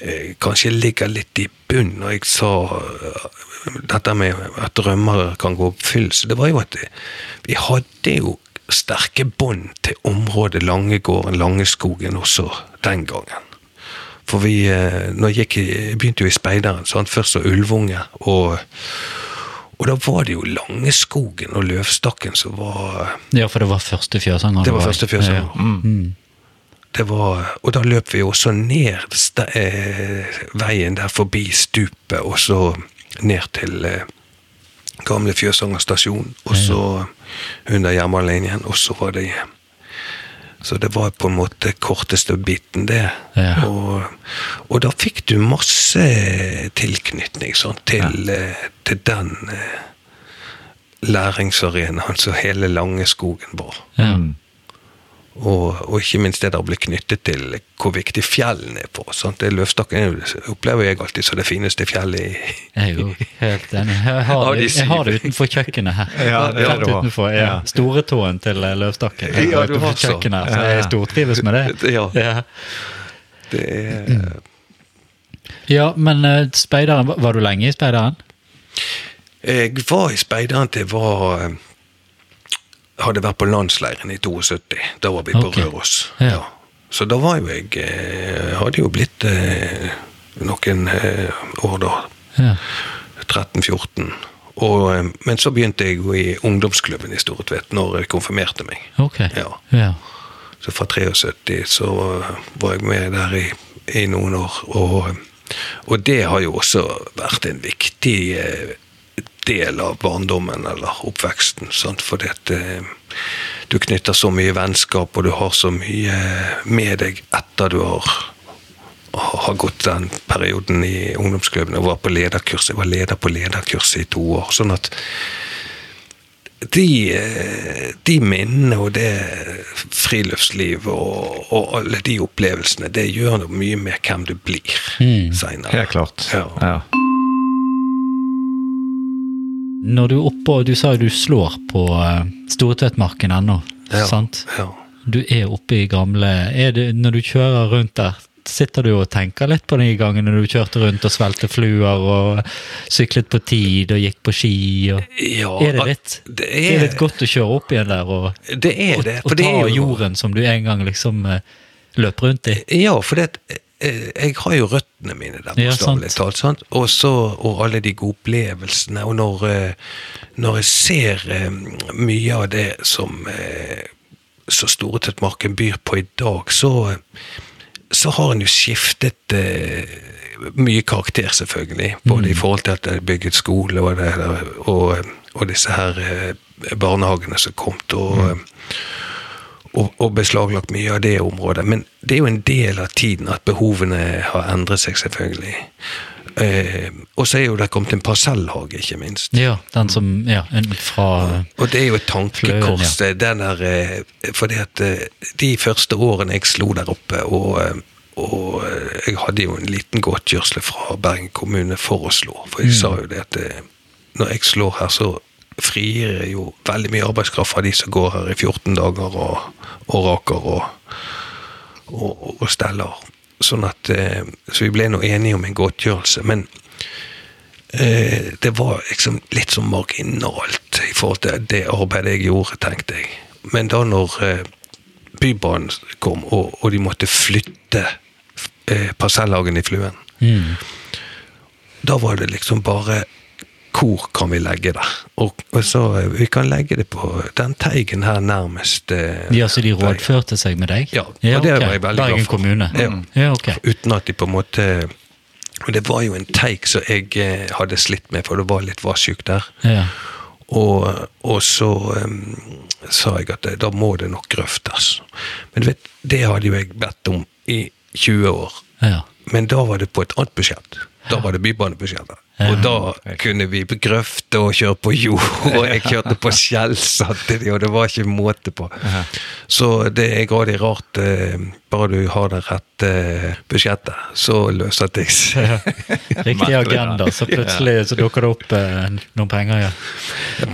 D: eh, kanskje ligger litt i bunn når jeg sa eh, dette med at drømmer kan gå oppfyllelse, det var jo at vi hadde jo sterke bånd til området Langegården, Langeskogen også den gangen. For vi, eh, når jeg gikk, jeg begynte jo i Speideren, sant? først som ulvunge, og, og da var det jo Langeskogen og Løvstakken som var
A: Ja, for det var første fjøsanger?
D: Det var første fjøsanger.
A: Ja. Mm.
D: det var, Og da løp vi også ned sta, eh, veien der forbi stupet, og så ned til eh, gamle Fjøsanger stasjon, og så under jernbanelinjen, og så var det hjem. Så det var på en måte korteste biten, det.
A: Ja.
D: Og, og da fikk du masse tilknytning sånn, til, eh, til den eh, læringsarenaen som hele Langeskogen var.
A: Ja.
D: Og, og ikke minst det der å bli knyttet til hvor viktig fjellene er på. oss. Det Løvstakken er opplever jeg alltid som det fineste fjellet i
A: Jeg er jo helt enig. Jeg har, det, jeg har det utenfor kjøkkenet her.
C: Ja, det har du
A: utenfor, ja. Storetåen til eh, Løvstakken. Jeg
D: Ja,
A: utenfor
D: har så.
A: kjøkkenet så jeg stortrives med det.
D: Ja.
A: Ja,
D: Det er,
A: ja men uh, speideren, var- var du lenge i speideren?
D: Jeg var i speideren til jeg var eh, Hadde vært på landsleiren i 72. Da var vi på
A: okay.
D: Røros.
A: Ja.
D: Så da var jo jeg eh, Hadde jo blitt eh, noen eh, år da.
A: Ja.
D: 13-14. Og, eh, Men så begynte jeg jo i ungdomsklubben i Storetvedt når jeg konfirmerte meg.
A: Okay.
D: Ja.
A: Ja.
D: Så fra 73 så var jeg med der i, i noen år. Og, og det har jo også vært en viktig eh, del av barndommen eller oppveksten. Sant? Fordi at eh, du knytter så mye vennskap, og du har så mye med deg etter du har, har gått den perioden i ungdomsklubben og var på lederkurs. Jeg var leder på lederkurs i to år. sånn at de, eh, de minnene og det friluftslivet og, og alle de opplevelsene, det gjør noe mye med hvem du blir
A: Mm.
D: seinere.
C: Helt klart.
D: Ja.
C: Ja.
A: Når du er oppe, og du sa du slår på uh, Storetvettmarken ennå,
D: Ja.
A: sant?
D: Ja.
A: Du er oppe i gamle er det, Når du kjører rundt der, sitter du og tenker litt på de gangene du kjørte rundt og svelte fluer og syklet på tid og gikk på ski? Og,
D: Ja,
A: er det litt,
D: det
A: det
D: er-
A: er litt godt å kjøre opp igjen der og,
D: Det er
A: og,
D: det.
A: og
D: det
A: ta
D: er jo
A: jorden som du en gang liksom eh, løp rundt i?
D: Ja, for det, eh, jeg har jo røttene mine der, bokstavelig
A: ja,
D: talt. Og så- og alle de gode opplevelsene. Og når, eh, når jeg ser eh, mye av det som Så så Storetvettmarken byr på i dag, så, så har en jo skiftet eh, mye karakter, selvfølgelig. Både i forhold til at det er bygget skole og, det, og, og disse her eh, barnehagene som kom. Og, og, og beslaglagt mye av det området. Men det er jo en del av tiden at behovene har endret seg, selvfølgelig. Eh, og så er jo det kommet en parsellhage, ikke minst.
A: Ja, den som Ja, fra
D: Og det er jo et tankekors.
A: ja.
D: Den der, eh, fordi at eh, de første årene jeg slo der oppe, og, eh, og jeg hadde jo en liten godtgjørsle fra Bergen kommune for å slå. For jeg sa jo det at når jeg slår her, så frigir jo veldig mye arbeidskraft fra de som går her i 14 dager og, og raker og, og, og steller. Sånn at, eh, så vi ble nå enige om en godtgjørelse. Men eh, det var liksom litt sånn marginalt i forhold til det arbeidet jeg gjorde, tenkte jeg. Men da når eh, Bybanen kom, og, og de måtte flytte eh, parsellhagen i Fluen,
A: mm.
D: da var det liksom bare hvor kan vi legge det? Og, og så eh, Vi kan legge det på den teigen her nærmest eh,
A: Ja, så de rådførte seg med deg?
D: Ja, og det
A: okay.
D: var jeg veldig glad
A: Bergen
D: for.
A: kommune?
D: Ja.
A: ja ok.
D: Uten at de på en måte og Det var jo en teig som jeg eh, hadde slitt med, for det var litt vassjuk der.
A: Ja.
D: Og, og så um, sa jeg at da må det nok grøftes. Men du vet, det hadde jo jeg bedt om i 20 år.
A: ja.
D: Men da var det på et annet budsjett. Da var det bybanebudsjettet. Og da kunne vi grøfte og kjøre på jord, og jeg kjørte på skjell samtidig, og det var ikke måte på. Så det er grådig rart. eh, Bare du har det rette eh, budsjettet, så løser det seg.
A: Riktig agenda, så plutselig så dukker det opp eh, noen penger, ja.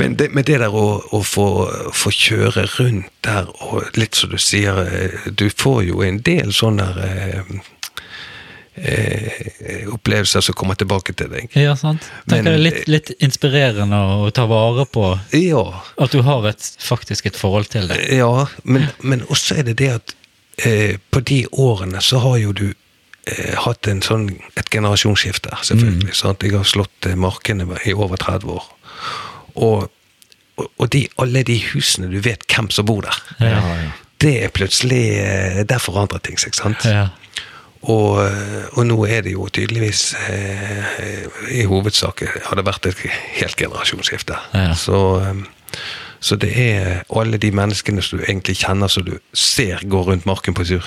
D: Men det, men det der å, å få, få kjøre rundt der, og litt som du sier, du får jo en del sånne eh, opplevelser som kommer tilbake til deg.
A: Ja, sant. Tenker
D: Men-
A: det er litt, litt inspirerende å ta vare på
D: Ja,
A: at du har et, faktisk et forhold til det.
D: ja men, men også er det det at eh, på de årene så har jo du eh, hatt en sånn, et generasjonsskifte, selvfølgelig. Sant? Jeg har slått eh, markene i over 30 år. Og, og, de, alle de husene du vet hvem som bor der,
A: Ja,
D: det er plutselig eh, Der forandrer ting seg, sant?
A: Ja.
D: Og, eh, og nå er det jo tydeligvis eh, I hovedsak har det vært et helt generasjonsskifte.
A: Ja.
D: Så, eh, så det er alle de menneskene som du egentlig kjenner, som du ser går rundt marken på tur.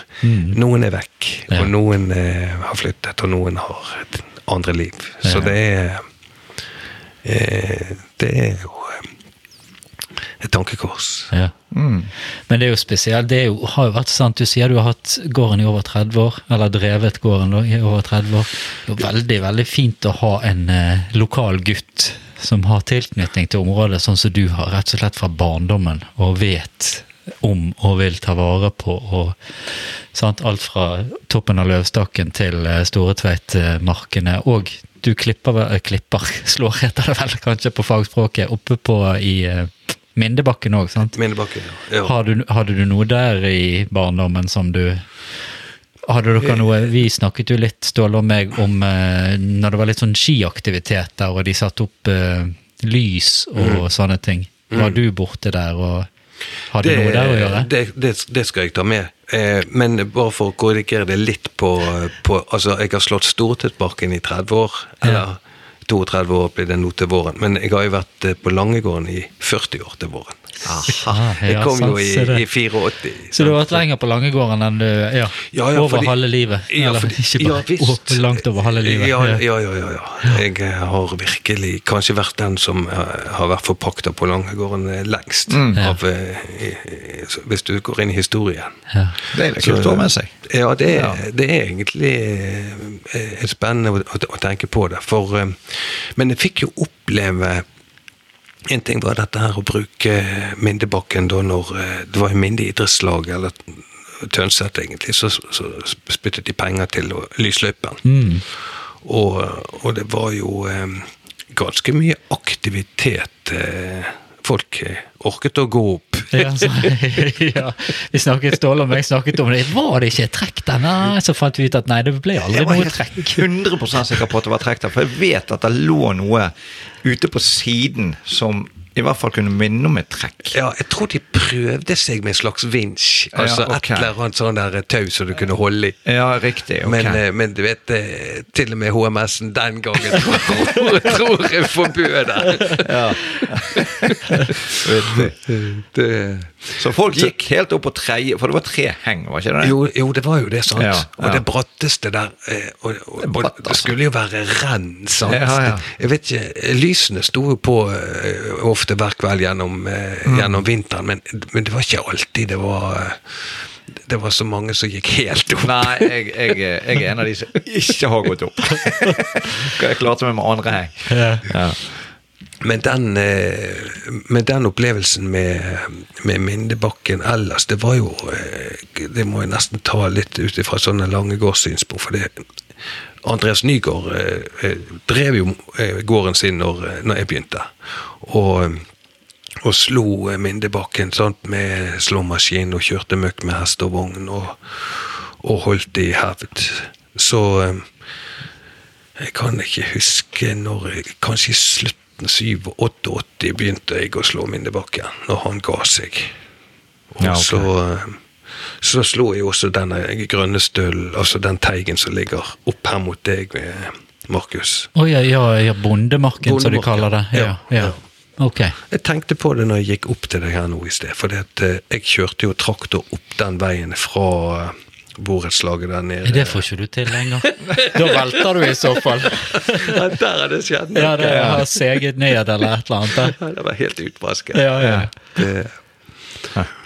D: Noen er vekk,
A: Mm. Ja.
D: og noen eh, har flyttet, og noen har et andre liv. Så
A: Ja.
D: det er eh, Det er jo eh, et tankekors.
A: Ja. Men det er jo spesielt. Det er jo, har jo vært sant, Du sier du har hatt gården i over 30 år, eller drevet gården da, i over 30 år. Det er veldig veldig fint å ha en eh, lokal gutt som har tilknytning til området, sånn som du har, rett og slett fra barndommen, og vet om og vil ta vare på. og sant, Alt fra toppen av Løvstakken til eh, Storetveit-markene. Og du klipper, eh, klipper, slår heter det vel kanskje på fagspråket, oppe på i eh, Mindebakken òg, sant?
D: Mindebakken, ja.
A: Har du, hadde du noe der i barndommen som du Hadde dere noe Vi snakket jo litt, Ståle og meg, om eh, når det var litt sånn skiaktiviteter, og de satte opp eh, lys og sånne ting. Var du borte der og hadde noe der å gjøre?
D: Det, det, det skal jeg ta med. Eh, men bare for å korrigere det litt på, på Altså, jeg har slått Stortveitmarken i 30 år. Eller 32 år blir det nå til våren. Men jeg har jo vært eh, på Langegården i 40 år til våren.
A: Aha,
D: Jeg
A: ja,
D: kom jo i,
A: det.
D: i 84.
A: Så du har vært lenger på Langegården enn du Ja,
D: Ja, ja,
A: over
D: fordi-
A: halve livet?
D: Ja,
A: Eller
D: fordi-
A: ikke
D: ja,
A: bare
D: visst.
A: over, langt over halve livet?
D: Ja, ja, ja. ja, ja. Jeg eh, har virkelig kanskje vært den som eh, har vært forpakta på Langegården lengst.
A: Ja.
D: Av, i- i- så hvis du går inn i historien.
A: Ja.
C: Det er litt kult å ha med seg.
D: Ja, det er, det er egentlig spennende å, å, å tenke på det. For, men jeg fikk jo oppleve En ting var dette her å bruke Mindebakken da når eh, det var Minde idrettslag, eller Tønset egentlig, så, så spyttet de penger til lysløypen.
A: Mm.
D: Og, og det var jo eh, ganske mye aktivitet. Eh, folk eh, orket å gå opp.
A: Ja, så, ja. Vi snakket, Ståle og meg snakket om det. Var det ikke trekk der? Nei, så fant vi ut at nei, det ble aldri
C: Jeg var
A: noe
C: helt 100% sikker på at det var trekk der, for jeg vet at det lå noe ute på siden som i hvert fall kunne minne om et trekk.
D: Ja, jeg tror de prøvde seg med en slags vinsj. Altså
C: Ja, okay.
D: et eller annet sånn der tau som du kunne holde i.
C: Ja, riktig. ok.
D: Men, eh, men du vet, eh, til og med HMS-en den gangen tror, tror jeg forbød det. det.
C: Så folk gikk helt opp på tredje, for det var tre heng, var ikke det?
D: Jo, jo, det var jo det, sant.
C: Ja, ja.
D: Og det bratteste der eh, og, og,
C: Det bratt, altså.
D: det skulle jo være renn, sant.
C: Ja, ja.
D: Jeg vet ikke, Lysene sto jo på eh, ofte hver kveld gjennom, eh,
C: Mm.
D: gjennom vinteren, men, men det var ikke alltid det var eh, det var så mange som gikk helt opp.
C: Nei, jeg, jeg, jeg er en av de som ikke har gått opp. Jeg klarte meg med andre heng.
A: Ja.
C: Ja.
D: Men den, eh, men den opplevelsen med, med Mindebakken ellers, det var jo eh, Det må jeg nesten ta litt ut ifra sånne Langegårdssynspunkt. For det, Andreas Nygaard eh, eh, drev jo eh, gården sin når, når jeg begynte. Og, og slo Mindebakken sant, med slåmaskin og kjørte møkk med hest og vogn og, og holdt det i hevd. Så jeg kan ikke huske når Kanskje i slutten 87-88 begynte jeg å slå Mindebakken, når han ga seg. Og
C: Ja, ok.
D: så, eh, så slo jeg også denne grønne stølen, altså den teigen som ligger opp her mot deg, eh, Markus.
A: Å ja, ja, ja, bondemarken, som de kaller det. Ja,
D: ja,
A: ja.
D: ja.
A: Ok.
D: Jeg tenkte på det når jeg gikk opp til deg her nå i sted, for jeg kjørte jo traktor opp den veien fra eh, borettslaget der nede.
A: Det får ikke du til lenger. Da velter du i så fall.
D: Ja, der er det skjedd noe.
A: Ja, det har seget ned eller et eller annet.
D: Ja, det var helt utvasket.
A: Ja, ja.
D: Det,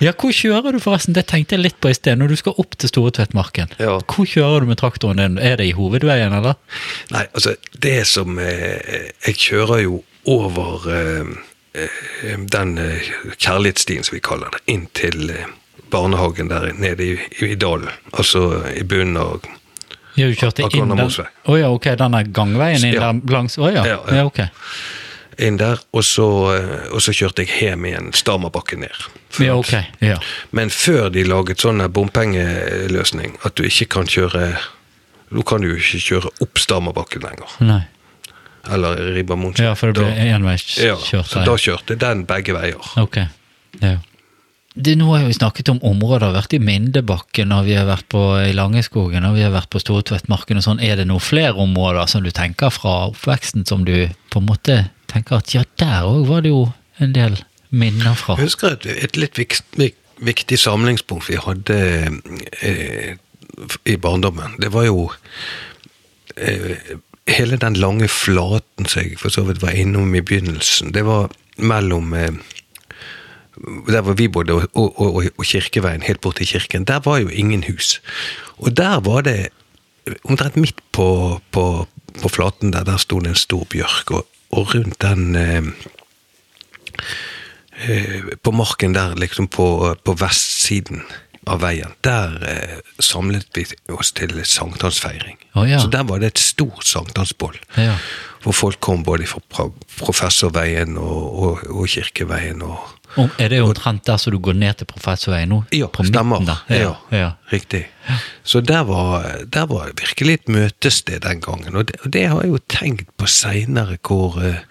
A: Ja, hvor kjører du forresten? Det tenkte jeg litt på i sted. Når du skal opp til Storetveitmarken,
D: Ja.
A: hvor kjører du med traktoren din? Er det i hovedveien, eller?
D: Nei, altså, det som eh, Jeg kjører jo over eh, eh, den eh, kjærlighetsstien, som vi kaller det, inn til eh, barnehagen der nede i, i dalen. Altså i bunnen av
A: Ja, du kjørte inn den
D: Mosvei.
A: oh, ja, ok, denne gangveien inn
D: Ja.
A: der langs Å ja.
D: Ja, ja.
A: ja, ok.
D: Inn der, og så, eh, og så kjørte jeg hjem igjen Stamabakken ned.
A: Ja, ok. Ja.
D: Men før de laget sånn bompengeløsning, at du ikke kan kjøre Nå kan du jo ikke kjøre opp Stamabakken lenger.
A: Nei.
D: Eller Ribbermoen.
A: Ja, for det ble
D: Ja,
A: enveiskjørt
D: så da kjørte den begge veier.
A: Ok, ja. Det, nå har vi snakket om områder, har vært i Mindebakken, og vi har vært på i Langeskogen, og vi har vært på Stortvettmarken og sånn. Er det noen flere områder som du tenker fra oppveksten som du på en måte tenker at ja, der òg var det jo en del minner fra?
D: Jeg husker et, et litt vik, vik, viktig samlingspunkt vi hadde eh, i barndommen. Det var jo eh, hele den lange flaten som jeg for så vidt var innom i begynnelsen. Det var mellom eh, der hvor vi bodde, og, og, og, og Kirkeveien, helt bort til kirken, der var jo ingen hus. Og der var det omtrent midt på, på, på flaten der, der sto det en stor bjørk, og, og rundt den eh, eh, På marken der, liksom på, på vestsiden av veien, der eh, samlet vi oss til sankthansfeiring.
A: Oh, ja.
D: Så der var det et stort sankthansbål.
A: Ja.
D: Hvor folk kom både fra fra Professorveien og, og, og Kirkeveien og
A: Om, er det omtrent der som du går ned til Professorveien nå?
D: Ja,
A: På
D: stemmer. Ja,
A: ja.
D: Riktig. Så der var, der var virkelig et møtested den gangen. Og det, og det har jeg jo tenkt på seinere, hvor eh,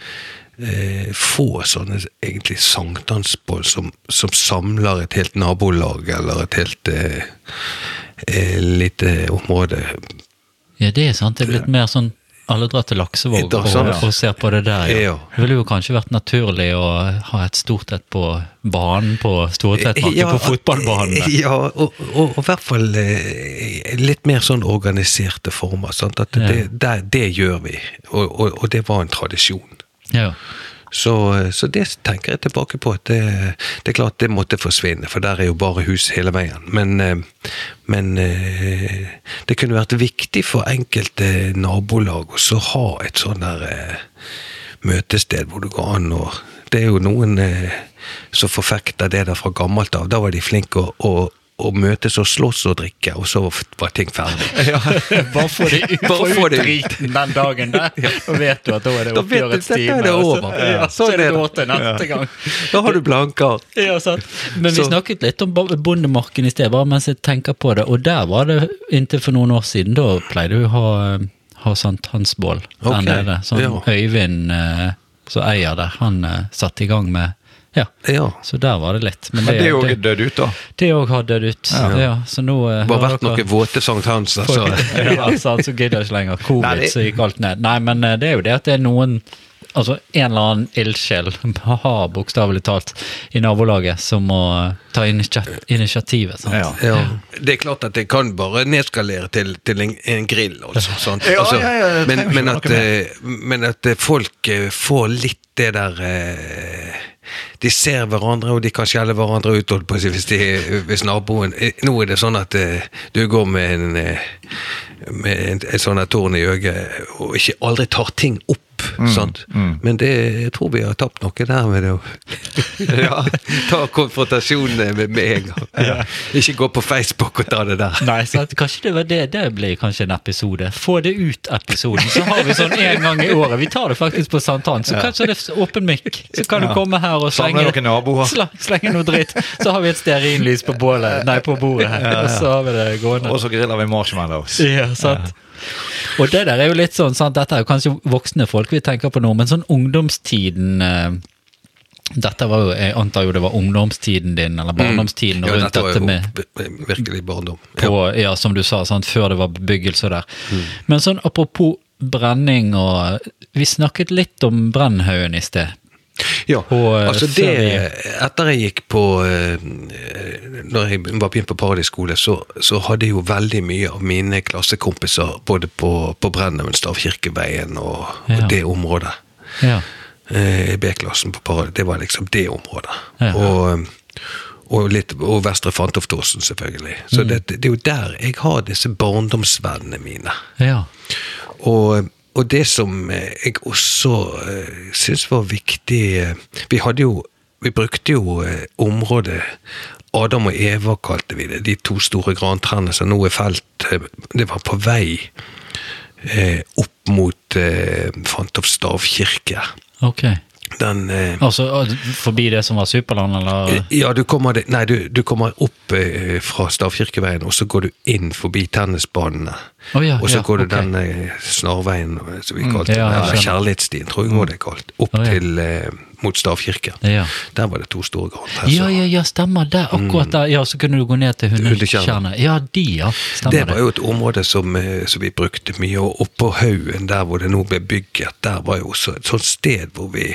D: eh, få sånne egentlig sankthansbål som, som samler et helt nabolag eller et helt eh, eh, lite område.
A: Ja, det er sant. Det er blitt mer sånn alle drar til Laksevåg og, og ser på det der. Ja.
D: Ja.
A: Det ville jo kanskje vært naturlig å ha et stort et på banen på Stortvettmarken, på fotballbanen.
D: Ja, og, i hvert fall eh, litt mer sånn organiserte former. Sant? At
A: Ja.
D: det, det, det gjør vi, og, og, og det var en tradisjon.
A: Ja.
D: Så, så det tenker jeg tilbake på. at det, det er klart det måtte forsvinne, for der er jo bare hus hele veien. Men, eh, men eh, det kunne vært viktig for enkelte nabolag å ha et sånn der eh, møtested hvor det går an å Det er jo noen eh, som forfekter det der fra gammelt av. Da var de flinke å, å, å møtes og slåss og drikke, og så var ting ferdig.
A: Bare få det ut,
D: Bare
A: få
D: det ut.
A: den dagen der, så vet du at da er det
D: Da du,
A: oppgjørets
D: dette er
A: time.
D: det
A: så-
D: over.
A: Ja, så er det
D: er
A: til neste gang.
D: Da har du blanker.
A: Ja, sant. Men vi
D: Så-
A: snakket litt om bondemarken i sted, bare mens jeg tenker på det. Og der var det inntil for noen år siden, da pleide vi å ha, ha sankthansbål der
D: okay.
A: nede. Sånn
D: ja.
A: Øyvind eh, som eier der, han eh, satte i gang med Ja,
D: Ja.
A: så der var det litt.
C: Men det er jo
A: det,
C: dødd ut, da.
A: det òg har dødd ut. Ja. så nå eh,
D: Bare
A: har
D: vært noen våte sankthanser, så
A: ja, sant, altså gidder ikke lenger. Covid,
C: Nei, det-
A: så gikk alt ned. Nei, men eh, det er jo det at det er noen Altså en eller annen ildsjel har bokstavelig talt i nabolaget som må eh, ta initiat initiativet. Sant?
C: Ja.
D: Ja. Det er klart at det kan bare nedskalere til, til en, en grill, altså. Sant? Altså
C: ja, ja,
D: men, men, at, men at folk får litt det der eh, De ser hverandre, og de kan skjelle hverandre ut holdt på å si, hvis, de, hvis naboen eh, Nå er det sånn at eh, du går med en eh, med en, et sånt tårn i øyet og ikke aldri tar ting opp. sant? Men det, jeg tror vi har tapt noe der med det å ja, ta konfrontasjonene med, med en gang. Ikke gå på Facebook og ta det der.
A: Nei, sant? Kanskje det var det. Det blir kanskje en episode. Få det ut-episoden. Så har vi sånn en gang i året. Vi tar det faktisk på sankthans. Så kanskje det åpen mic. Så kan du komme her og slenge, slenge noe dritt. Så har vi et stearinlys på bålet, nei, på bordet. Og så har vi det gående.
C: Og så griller vi marshmallows.
A: Ja, sant. Og det der er jo litt sånn, sant? dette er jo kanskje voksne folk vi tenker på nå, men sånn ungdomstiden eh, Dette var jo, jeg antar jo det var ungdomstiden din, eller barndomstiden, Mm.
D: Ja, dette var jo
A: med
D: virkelig barndom.
A: på, ja, som du sa, sant? før det var bebyggelse der.
D: Mm.
A: Men sånn apropos brenning og Vi snakket litt om Brennhaugen i sted.
D: Ja,
A: Og, eh,
D: altså det Etter jeg gikk på eh, Når jeg var begynt på Paradis skole, så, så hadde jo veldig mye av mine klassekompiser både på, på Brennhaugen, Stavkirkeveien og,
A: Ja.
D: og det området.
A: Ja.
D: Eh, B-klassen på Paradis, det var liksom det området.
A: Ja.
D: Og, og, litt, og Vestre Fantoftåsen, selvfølgelig. Så det, det er jo der jeg har disse barndomsvennene mine.
A: ja.
D: Og, og det som eh, jeg også uh, syns var viktig eh, Vi hadde jo Vi brukte jo eh, området Adam og Eva kalte vi det. De to store grantrærne som nå er felt. eh, Det var på vei eh, opp mot eh, Fantoft stavkirke.
A: Ok.
D: Den eh,
A: Altså forbi det som var Superland, eller?
D: Ja, du kommer, nei, du, du kommer opp eh, fra Stavkirkeveien, og så går du inn forbi tennisbanene.
A: Oh, ja,
D: og så
A: ja,
D: går du
A: okay.
D: den eh, snarveien, eh, som vi
A: Mm,
D: kalte
A: ja, den,
D: eller. Kjærlighetsstien, tror jeg mm. det er kalt, opp
A: oh,
D: til eh, mot Stavkirken.
A: Ja.
D: Der var det to store granplasser.
A: Ja, ja, ja, stemmer det. Akkurat der. Ja, så kunne du gå ned til
D: Hundetjernet.
A: Ja, de, ja. Stemmer
D: Det var jo et område som, eh, som vi brukte mye, og oppå haugen der hvor det nå ble bygget, der var jo også et sånt sted hvor vi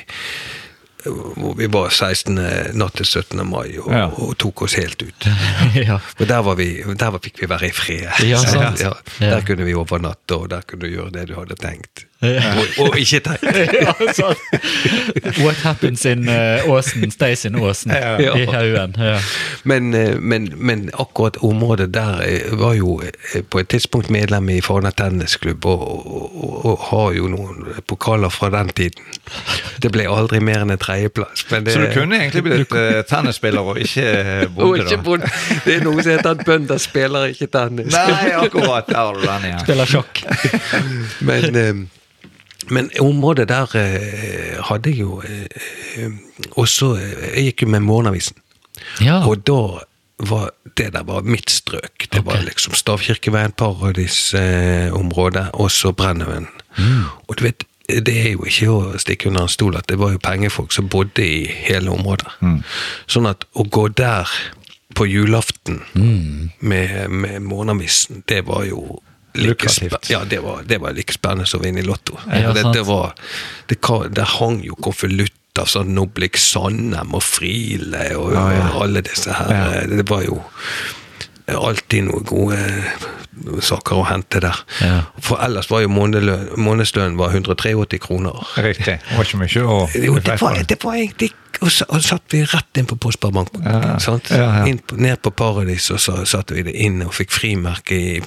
D: hvor vi var 16. natt til 17. mai og,
C: Ja.
D: og tok oss helt ut.
A: ja.
D: Og der, var vi, der fikk vi være i fred.
A: Ja, sant.
D: Ja,
A: Ja.
D: der kunne vi overnatte, og der kunne du gjøre det du hadde tenkt. Og, og ikke
A: teit. What happens in uh, Åsen stays in Åsen.
C: Ja.
A: I haugen. Ja.
D: Men, eh, men, men akkurat området der eh, var jo eh, på et tidspunkt medlem i Fana tennisklubb, og, og, og, har jo noen pokaler fra den tiden. Det ble aldri mer enn en tredjeplass.
C: Så du kunne egentlig blitt eh, tennisspiller og ikke
D: Og
C: bonde, da?
D: Det er noe som heter at bønder spiller ikke tennis.
C: Nei, akkurat. Der har du den igjen.
A: Spiller sjakk.
D: Men, men området der eh, hadde jeg jo eh, eh, også eh, Jeg gikk jo med Morgenavisen.
A: Ja.
D: Og da var det der var mitt strøk. Det var liksom Stavkirkeveien, Paradisområdet, og så Brennøen.
A: Mm.
D: Og du vet, det er jo ikke å stikke under en stol at det var jo pengefolk som bodde i hele området.
A: Mm.
D: Sånn at å gå der på julaften
A: Mm.
D: med, med morgenavisen, det var jo like. Ja, det var, det var like spennende som å vinne i Lotto.
A: Ja,
D: det, det var, det, det, hang jo konvolutt av sånn Noblik Sandem og Friele og
C: Ja, ja.
D: alle disse her. Det var jo alltid noen gode saker å hente der.
A: Ja.
D: For ellers var jo månedslønnen 183 kroner.
C: Riktig. Det var ikke mye å
D: Jo, det var, det var egentlig Og så og satt vi rett inn på Postbarebankbanken.
C: Ja, ja, ja.
D: Ned på Paradis, og så satte vi det inn og fikk frimerke i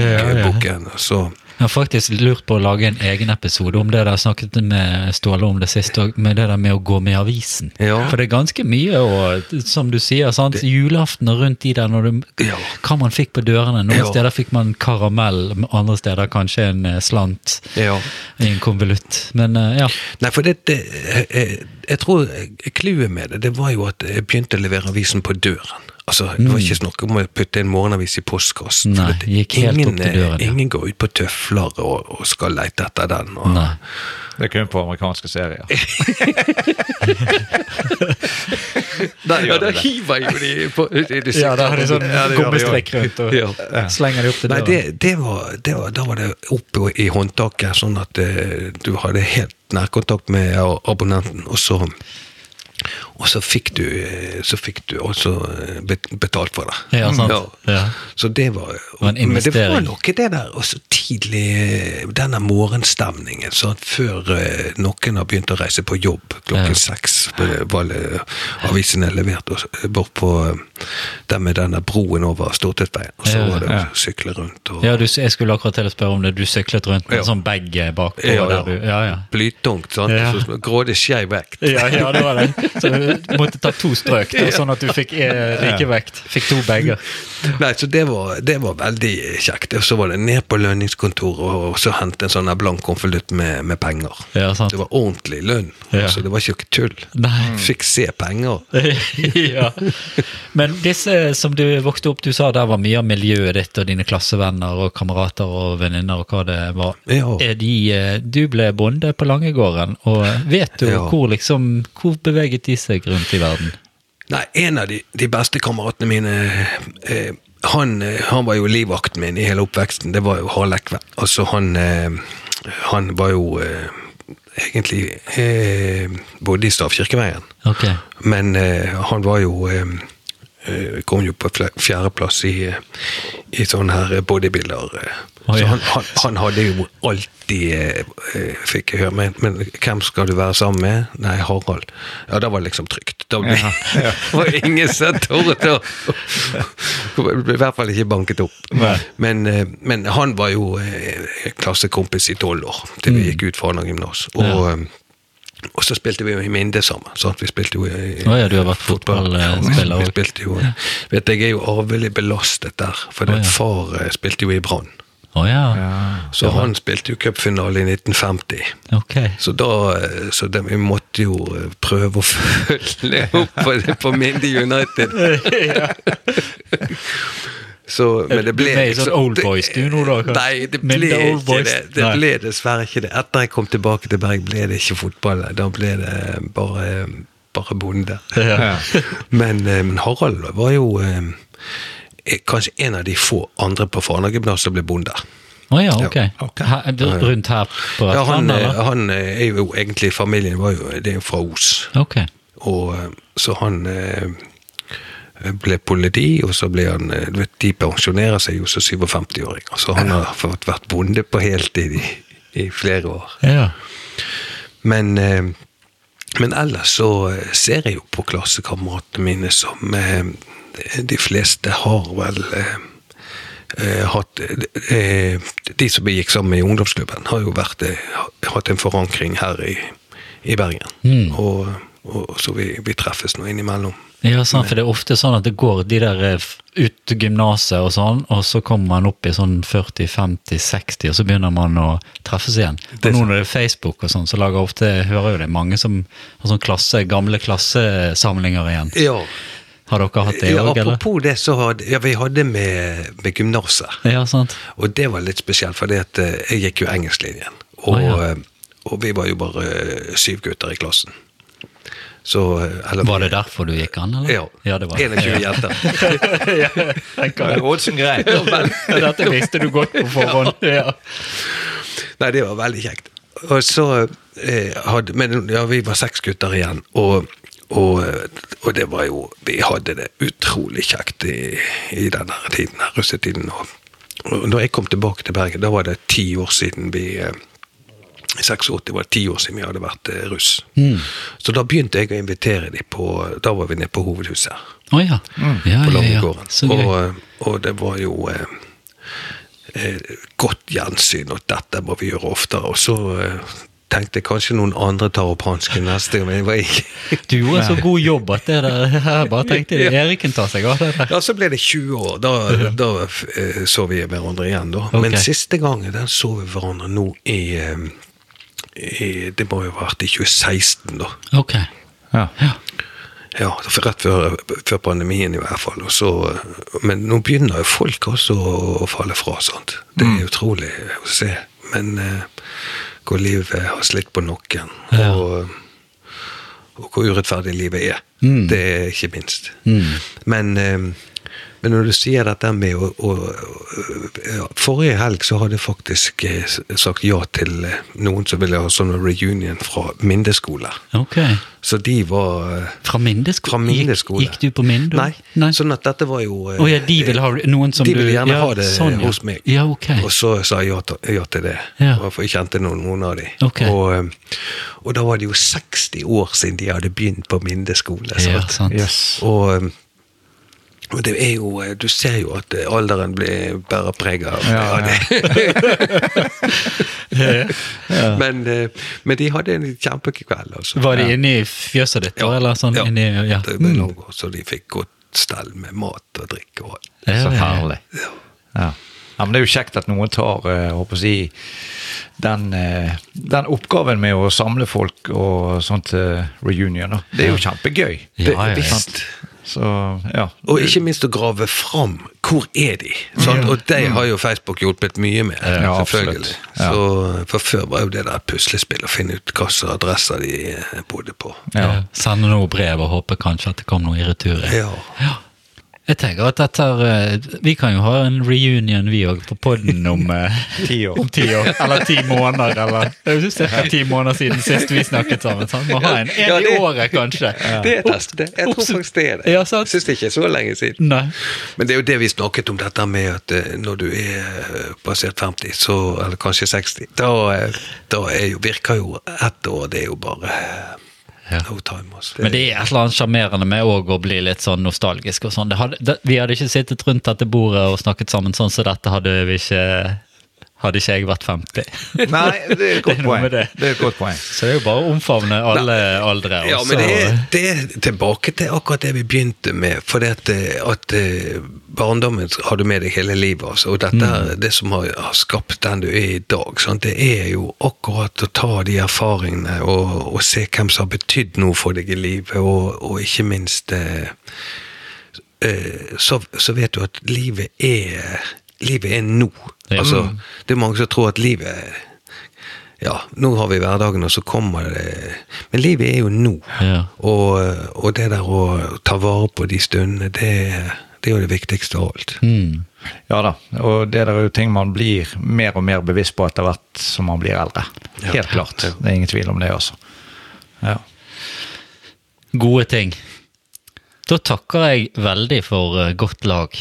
A: Ja, ja, ja. Jeg har faktisk lurt på å lage en egen episode om det der jeg snakket med Ståle om det siste, med det der med å gå med avisen.
D: Ja.
A: For det er ganske mye, og som du sier, sant? julaften og rundt de der, når du,
D: Ja.
A: hva man fikk på dørene. Noen
D: Ja.
A: steder fikk man karamell, andre steder kanskje en eh, slant
D: Ja.
A: i en konvolutt. Men eh, ja.
D: Nei, for det, det jeg, jeg tror clouet med det, det var jo at jeg begynte å levere avisen på døren. Altså, Det var ikke snakk om å putte en morgenavis i postkassen.
A: Mm. Nei,
D: det-
A: gikk helt
D: ingen,
A: opp til døren, ja.
D: Ingen går ut på tøfler og, og skal lete etter den. Og,
A: Nei.
C: Det er kun på amerikanske serier.
D: Der,
C: ja, der
D: hiver jo de på de
A: Ja, da har de sånn
C: Ja,
A: gummistrekk rundt og
D: Ja.
A: slenger de opp til
D: Nei, det, det var, det var, da var det oppe i håndtaket, sånn at uh, du hadde helt nærkontakt med abonnenten, og så og så fikk du, så fikk du også eh, betalt for det.
A: Ja, sant. Ja.
D: Så det var,
A: Men,
D: Men det var noe det der også tidlig eh, Denne morgenstemningen. sånn Før eh, noen har begynt å reise på jobb klokken
A: Ja.
D: seks, var avisene levert bort på den med denne broen over Stortingsveien. Og så
A: Ja,
D: var det
C: ja.
D: å sykle rundt. og
A: Ja, du, jeg skulle akkurat til å spørre om det. Du syklet rundt med
D: Ja.
A: en sånn bag bakpå
D: Ja, ja.
A: der du Ja, ja.
D: Blytungt, sant?
A: Ja.
D: Så grådig skeiv vekt.
A: Ja, ja, det var det. Så du måtte ta to strøk, da, sånn at du fikk rikevekt. like. Fikk to bager.
D: Nei, så det var, det var veldig kjekt. Og så var det ned på lønningskontoret og så hente en sånn blank konvolutt med, med penger.
A: Ja, sant.
D: Det var ordentlig lønn.
A: Ja.
D: Så det var ikke tull.
A: Nei.
D: Fikk se penger.
A: ja. Men disse som du vokste opp, du sa der var mye av miljøet ditt og dine klassevenner og kamerater og venninner og hva det var.
D: Ja.
A: Er de, eh, du ble bonde på Langegården, og vet du hvor liksom, hvor beveget de seg rundt i verden?
D: Nei, en av de, de beste kameratene mine eh, han, eh, han var jo livvakten min i hele oppveksten. Det var jo Harald Ekve. Altså, han, eh, han var jo eh, egentlig eh, bodde i Stavkirkeveien.
A: Okay.
D: Men eh, han var jo Kom jo på fjerdeplass i, eh, i sånne her bodybuilder. Oh,
A: ja.
D: Så han, han, han hadde jo alltid eh, eh, Fikk jeg høre men, men hvem skal du være sammen med? Nei, Harald. Ja, da var det liksom trygt. Da ble,
C: Ja,
D: var ingen som torde å Ble i hvert fall ikke banket opp. Men, eh, men han var jo eh, klassekompis i tolv år, til vi gikk ut fra Arna gymnas. Og,
A: Mm.
D: Eh, og så spilte vi jo i Minde sammen. Sant? Vi spilte jo i,
A: oh, ja, du har vært fotballspiller
D: Vi
A: også.
D: spilte jo Vet jeg er jo arvelig belastet der, for
A: oh, ja.
D: far eh, spilte jo i Brann.
A: Oh, ja.
D: Så han spilte jo cupfinale i 1950.
A: Okay.
D: Så da eh, så det, vi måtte jo eh, prøve å følge opp på, på Minde United. Så, men det ble
A: Du ble
D: liksom-
A: sånn old boys du nå da, kanskje?
D: Nei, det ble ikke
A: boys?
D: det. Det
A: Nei.
D: ble dessverre ikke det. Etter jeg kom tilbake til Berg, ble det ikke fotball. Da ble det bare, bare bonde.
A: Ja.
D: Men, eh, men Harald var jo eh, eh, kanskje en av de få andre på Fana-gymnas som ble bonde.
A: Å ja, ok.
D: Ja,
C: okay.
A: Her, rundt her på
D: Ja, han, eh,
A: eller?
D: han eh, er jo egentlig Familien var jo det er jo fra Os.
A: Ok.
D: Og eh, så han eh, ble politi, og så ble han eh, du vet, De pensjonerer seg jo som 57-åringer, så han har fått vært bonde på heltid i, i flere år.
A: Ja.
D: Men, eh, men ellers så eh, ser jeg jo på klassekameratene mine som De fleste har vel hatt De som gikk sammen i ungdomsklubben, har jo vært, hatt en forankring her i, i Bergen.
A: Mm.
D: Og, og så vi, vi treffes nå innimellom.
A: Ja, sant, for det er ofte sånn at det går de der eh, ut til gymnaset og sånn, og så kommer man opp i sånn 40-50-60, og så begynner man å treffes igjen. Og nå når det er Facebook og sånn, så lager ofte, hører jo det, mange som har sånn klasse, gamle klassesamlinger igjen.
D: Ja,
A: Har dere hatt det
D: ja
A: år, eller?
D: apropos det, så hadde ja, vi hadde med, med gymnaset.
A: Ja, sant.
D: Og det var litt spesielt, for jeg gikk jo engelsklinjen. Og,
A: ah, ja.
D: eh, og vi var jo bare eh, syv gutter i klassen. Så eh, eller,
A: Var det derfor du gikk an, eller?
D: Ja.
A: det var det.
D: 21 jenter.
C: Er Oddsen grei.
A: Dette visste du godt på forhånd. Ja.
D: Nei, det var veldig kjekt. Og så eh, hadde Men ja, vi var seks gutter igjen, og, og, og det var jo Vi hadde det utrolig kjekt i, i denne tiden, russetiden. Og, og når jeg kom tilbake til Bergen, da var det ti år siden vi eh, 86 var det ti år siden vi hadde vært russ. russ. Så da begynte jeg å invitere dem på Da var vi nede på hovedhuset
A: Oh, ja. Ja,
D: på
A: ja, ja.
D: Langegården.
A: Så gøy.
D: Og, og det var jo eh, eh, godt gjensyn, og dette må vi gjøre oftere. Og så eh, tenkte jeg kanskje noen andre tar opp hansken neste gang, men jeg var ikke
A: Du gjorde så god jobb at det der Jeg bare tenkte Eriken tar seg av det der.
D: Ja, så ble det 20 år. Da, da eh, så vi hverandre igjen, da.
A: Okay.
D: Men siste gangen den så vi hverandre nå i, eh, i Det må jo ha vært i 2016, da.
A: Ok.
C: Ja.
A: Ja.
D: Ja, rett før, før pandemien i hvert fall. Og så, men nå begynner jo folk også å falle fra. sant? Det
A: Mm.
D: er utrolig å se. Men eh, hvor livet har slitt på noen,
A: Ja.
D: og, og hvor urettferdig livet er.
A: Mm.
D: Det er ikke minst.
A: Mm.
D: Men, eh, men når du sier dette med å, Forrige helg så hadde jeg faktisk eh, sagt ja til eh, noen som ville ha sånn reunion fra mindeskole.
A: Okay.
D: Så de var eh,
A: Fra mindeskole?
D: fra Mindeskole.
A: Gikk, gikk du på Minde?
D: Nei.
A: Nei.
D: Sånn at dette var jo
A: oh, ja, de ville ha noen som
D: De ville gjerne
A: ja,
D: ha det
A: sånn, ja.
D: hos meg.
A: Ja, okay.
D: Og så sa jeg ja, til- ja til det.
A: Ja.
D: For jeg kjente noen, noen av de.
A: Okay.
D: Og, og da var det jo 60 år siden de hadde begynt på Minde skole.
A: Ja,
D: sant?
A: sant.
C: Yes.
D: Og det er jo eh, Du ser jo at eh, alderen blir bærer preg av
C: Ja.
A: Ja.
D: men, eh, men de hadde en kjempekveld, altså.
A: Var de inne i fjøset ditt, da, eller sånn?
D: ja.
A: Inni, ja.
D: Det ble
A: Mm.
D: noe, så de fikk godt stell med mat og drikke. og alt.
C: Så
A: ja, ja.
C: herlig. Ja. ja, men Det er jo kjekt at noen tar håper å si, den, den oppgaven med å samle folk og sånt til reunion. Det er jo kjempegøy.
A: Ja,
C: Det-
A: ja, ja.
C: sant? Så ja.
D: Og ikke minst å grave fram hvor er de sant? Og det har jo Facebook hjulpet mye med.
C: Ja,
D: selvfølgelig.
C: Ja.
D: Så, for før var jo det der puslespill å finne ut hvilke adresser de bodde på.
C: Ja.
A: Ja. Sende noe brev og håpe kanskje at det kom noe i retur.
D: Ja.
A: Jeg tenker at dette er, eh, Vi kan jo ha en reunion, vi òg, på podden om eh,
C: Ti år.
A: Om ti år. Eller ti måneder, eller Det er jo ca. ti måneder siden sist vi snakket sammen. Sant? Må ha en, en
D: Ja, det-
A: i året, kanskje.
D: Det er test, det. Jeg tror faktisk det er det.
A: Ja, sant.
D: Syns det ikke er så lenge siden.
A: Nei.
D: Men det er jo det vi snakket om, dette med at eh, når du er passert 50, så, eller kanskje 60, da, da er jo, virker jo ett år, det er jo bare
A: Ja.
D: no time. Altså.
A: Men det er et eller annet sjarmerende med å bli litt sånn nostalgisk og sånn. Vi hadde ikke sittet rundt dette bordet og snakket sammen sånn som dette hadde vi ikke hadde ikke jeg vært 50.
C: Nei, det er et godt poeng.
A: det.
C: Det er et godt poeng.
A: Så det er jo bare å omfavne alle aldre. Også.
D: Ja, men det er, det er tilbake til akkurat det vi begynte med. For at, eh, at eh, barndommen har du med deg hele livet. Altså, og dette mm. det som har, har skapt den du er i dag. Sant? Det er jo akkurat å ta de erfaringene og, og se hvem som har betydd noe for deg i livet, og, og ikke minst eh, eh, så, så vet du at livet er Livet er nå.
A: Ja.
D: Altså, det er mange som tror at livet ja, nå har vi hverdagen, og så kommer det Men livet er jo nå.
A: Ja.
D: Og, og det der å ta vare på de stundene, det, det er jo det viktigste av alt.
A: Mm.
C: Ja da, og det der er jo ting man blir mer og mer bevisst på etter hvert som man blir eldre. Helt klart. Det er ingen tvil om det, altså. Ja.
A: Gode ting. Da takker jeg veldig for eh, godt lag.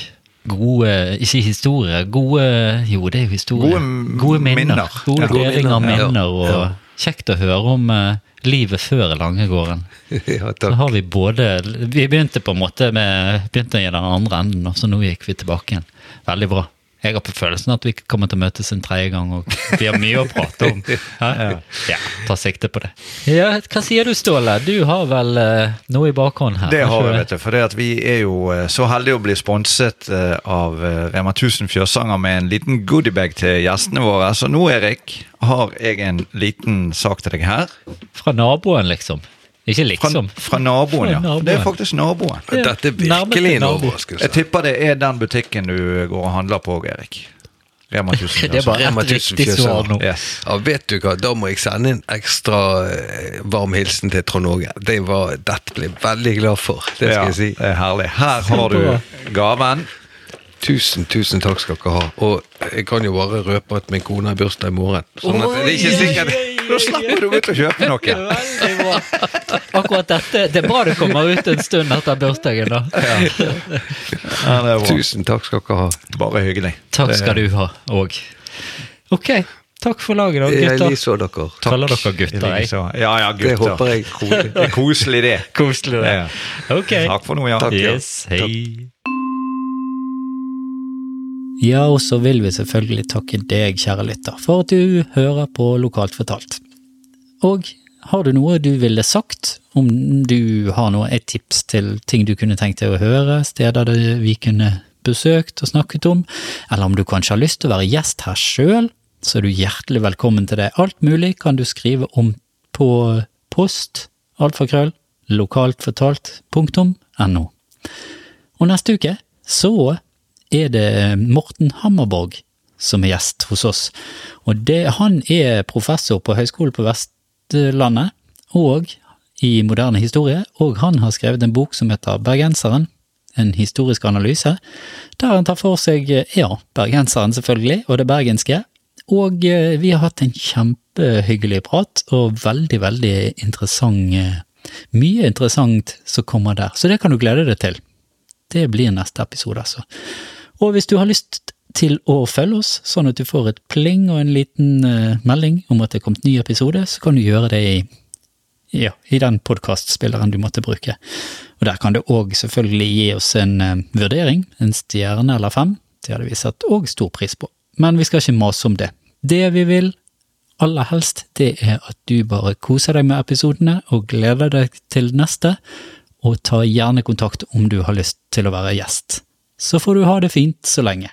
A: Gode, ikke historie, gode Jo, det er jo historie.
C: Gode gode
A: minner. Gode. Deling av
D: minner,
A: minner, og
D: Ja.
A: kjekt å høre om eh, livet før Langegården.
D: ja, takk.
A: Da har vi både Vi begynte på en måte med Begynte i den andre enden, og så nå gikk vi tilbake igjen. Veldig bra. Jeg har på følelsen at vi kommer til å møtes en tredje gang, og vi har mye å prate om. Ja, ta sikte på det. Ja, Hva sier du, Ståle? Du har vel eh, noe i bakhånd her?
C: Det har
A: ikke
C: vi, vet du. For det at vi er jo eh, så heldige å bli sponset eh, av Rema 1000 Fjørsanger med en liten goodiebag til gjestene våre. Så nå, Erik, har jeg en liten sak til deg her.
A: Fra naboen, liksom. Ikke liksom.
C: fra naboen, ja.
A: Fra naboen.
C: Det er faktisk naboen.
A: Ja,
D: Dette er virkelig en overraskelse.
C: Jeg tipper det er den butikken du går og handler på, Erik. Rema 1000
A: Det er bare
D: Rema
A: et
D: 1000
A: riktig svar nå.
C: Yes.
D: Ja, vet du hva, da må jeg sende en ekstra eh, varm hilsen til Trond Åge. Det var, dette ble jeg veldig glad for, det skal
C: Ja,
D: jeg si.
C: det er herlig. Her har du gaven.
D: Tusen, tusen takk skal dere ha. Og jeg kan jo bare røpe at min kone har bursdag i morgen. Sånn at det er ikke sikkert
C: Da slipper du ut å kjøpe noe.
A: Veldig bra. Akkurat dette Det er bra du kommer ut en stund etter bursdagen, da.
C: Ja, er.
D: Tusen takk skal dere ha.
C: Bare hyggelig.
A: Takk skal du ha òg. Ok, takk for laget, da,
D: Jeg
A: gutter.
D: liker dere.
A: Kaller dere gutter, jeg.
C: Ja, ja, gutter.
D: Det håper jeg.
C: Det er koselig, det.
A: Koselig, det.
C: Ja.
A: Ok.
C: Takk for nå, ja.
D: Takk. ja.
A: Yes, hei. Ja, og så vil vi selvfølgelig takke deg, kjære lytter, for at du hører på Lokalt fortalt. Og har du noe du ville sagt, om du har noe et tips til ting du kunne tenkt deg å høre, steder vi kunne besøkt og snakket om, eller om du kanskje har lyst til å være gjest her sjøl, så er du hjertelig velkommen til det. Alt mulig kan du skrive om på post, alfakrøll, lokaltfortalt.no. Og neste uke så er det Morten Hammerborg som er gjest hos oss. Og det, han er professor på Høgskolen på Vestlandet og i moderne historie, og han har skrevet en bok som heter Bergenseren, en historisk analyse, der han tar for seg, ja, bergenseren selvfølgelig, og det bergenske. Og eh, vi har hatt en kjempehyggelig prat, og veldig, veldig interessant eh, Mye interessant som kommer der, så det kan du glede deg til. Det blir neste episode, altså. Og hvis du har lyst til å følge oss, sånn at du får et pling og en liten uh, melding om at det er kommet ny episode, så kan du gjøre det i, ja, i den podkastspilleren du måtte bruke. Og der kan du òg selvfølgelig gi oss en uh, vurdering, en stjerne eller fem. Det hadde vi satt òg stor pris på. Men vi skal ikke mase om det. Det vi vil aller helst, det er at du bare koser deg med episodene og gleder deg til neste, og ta gjerne kontakt om du har lyst til å være gjest. Så får du ha det fint så lenge.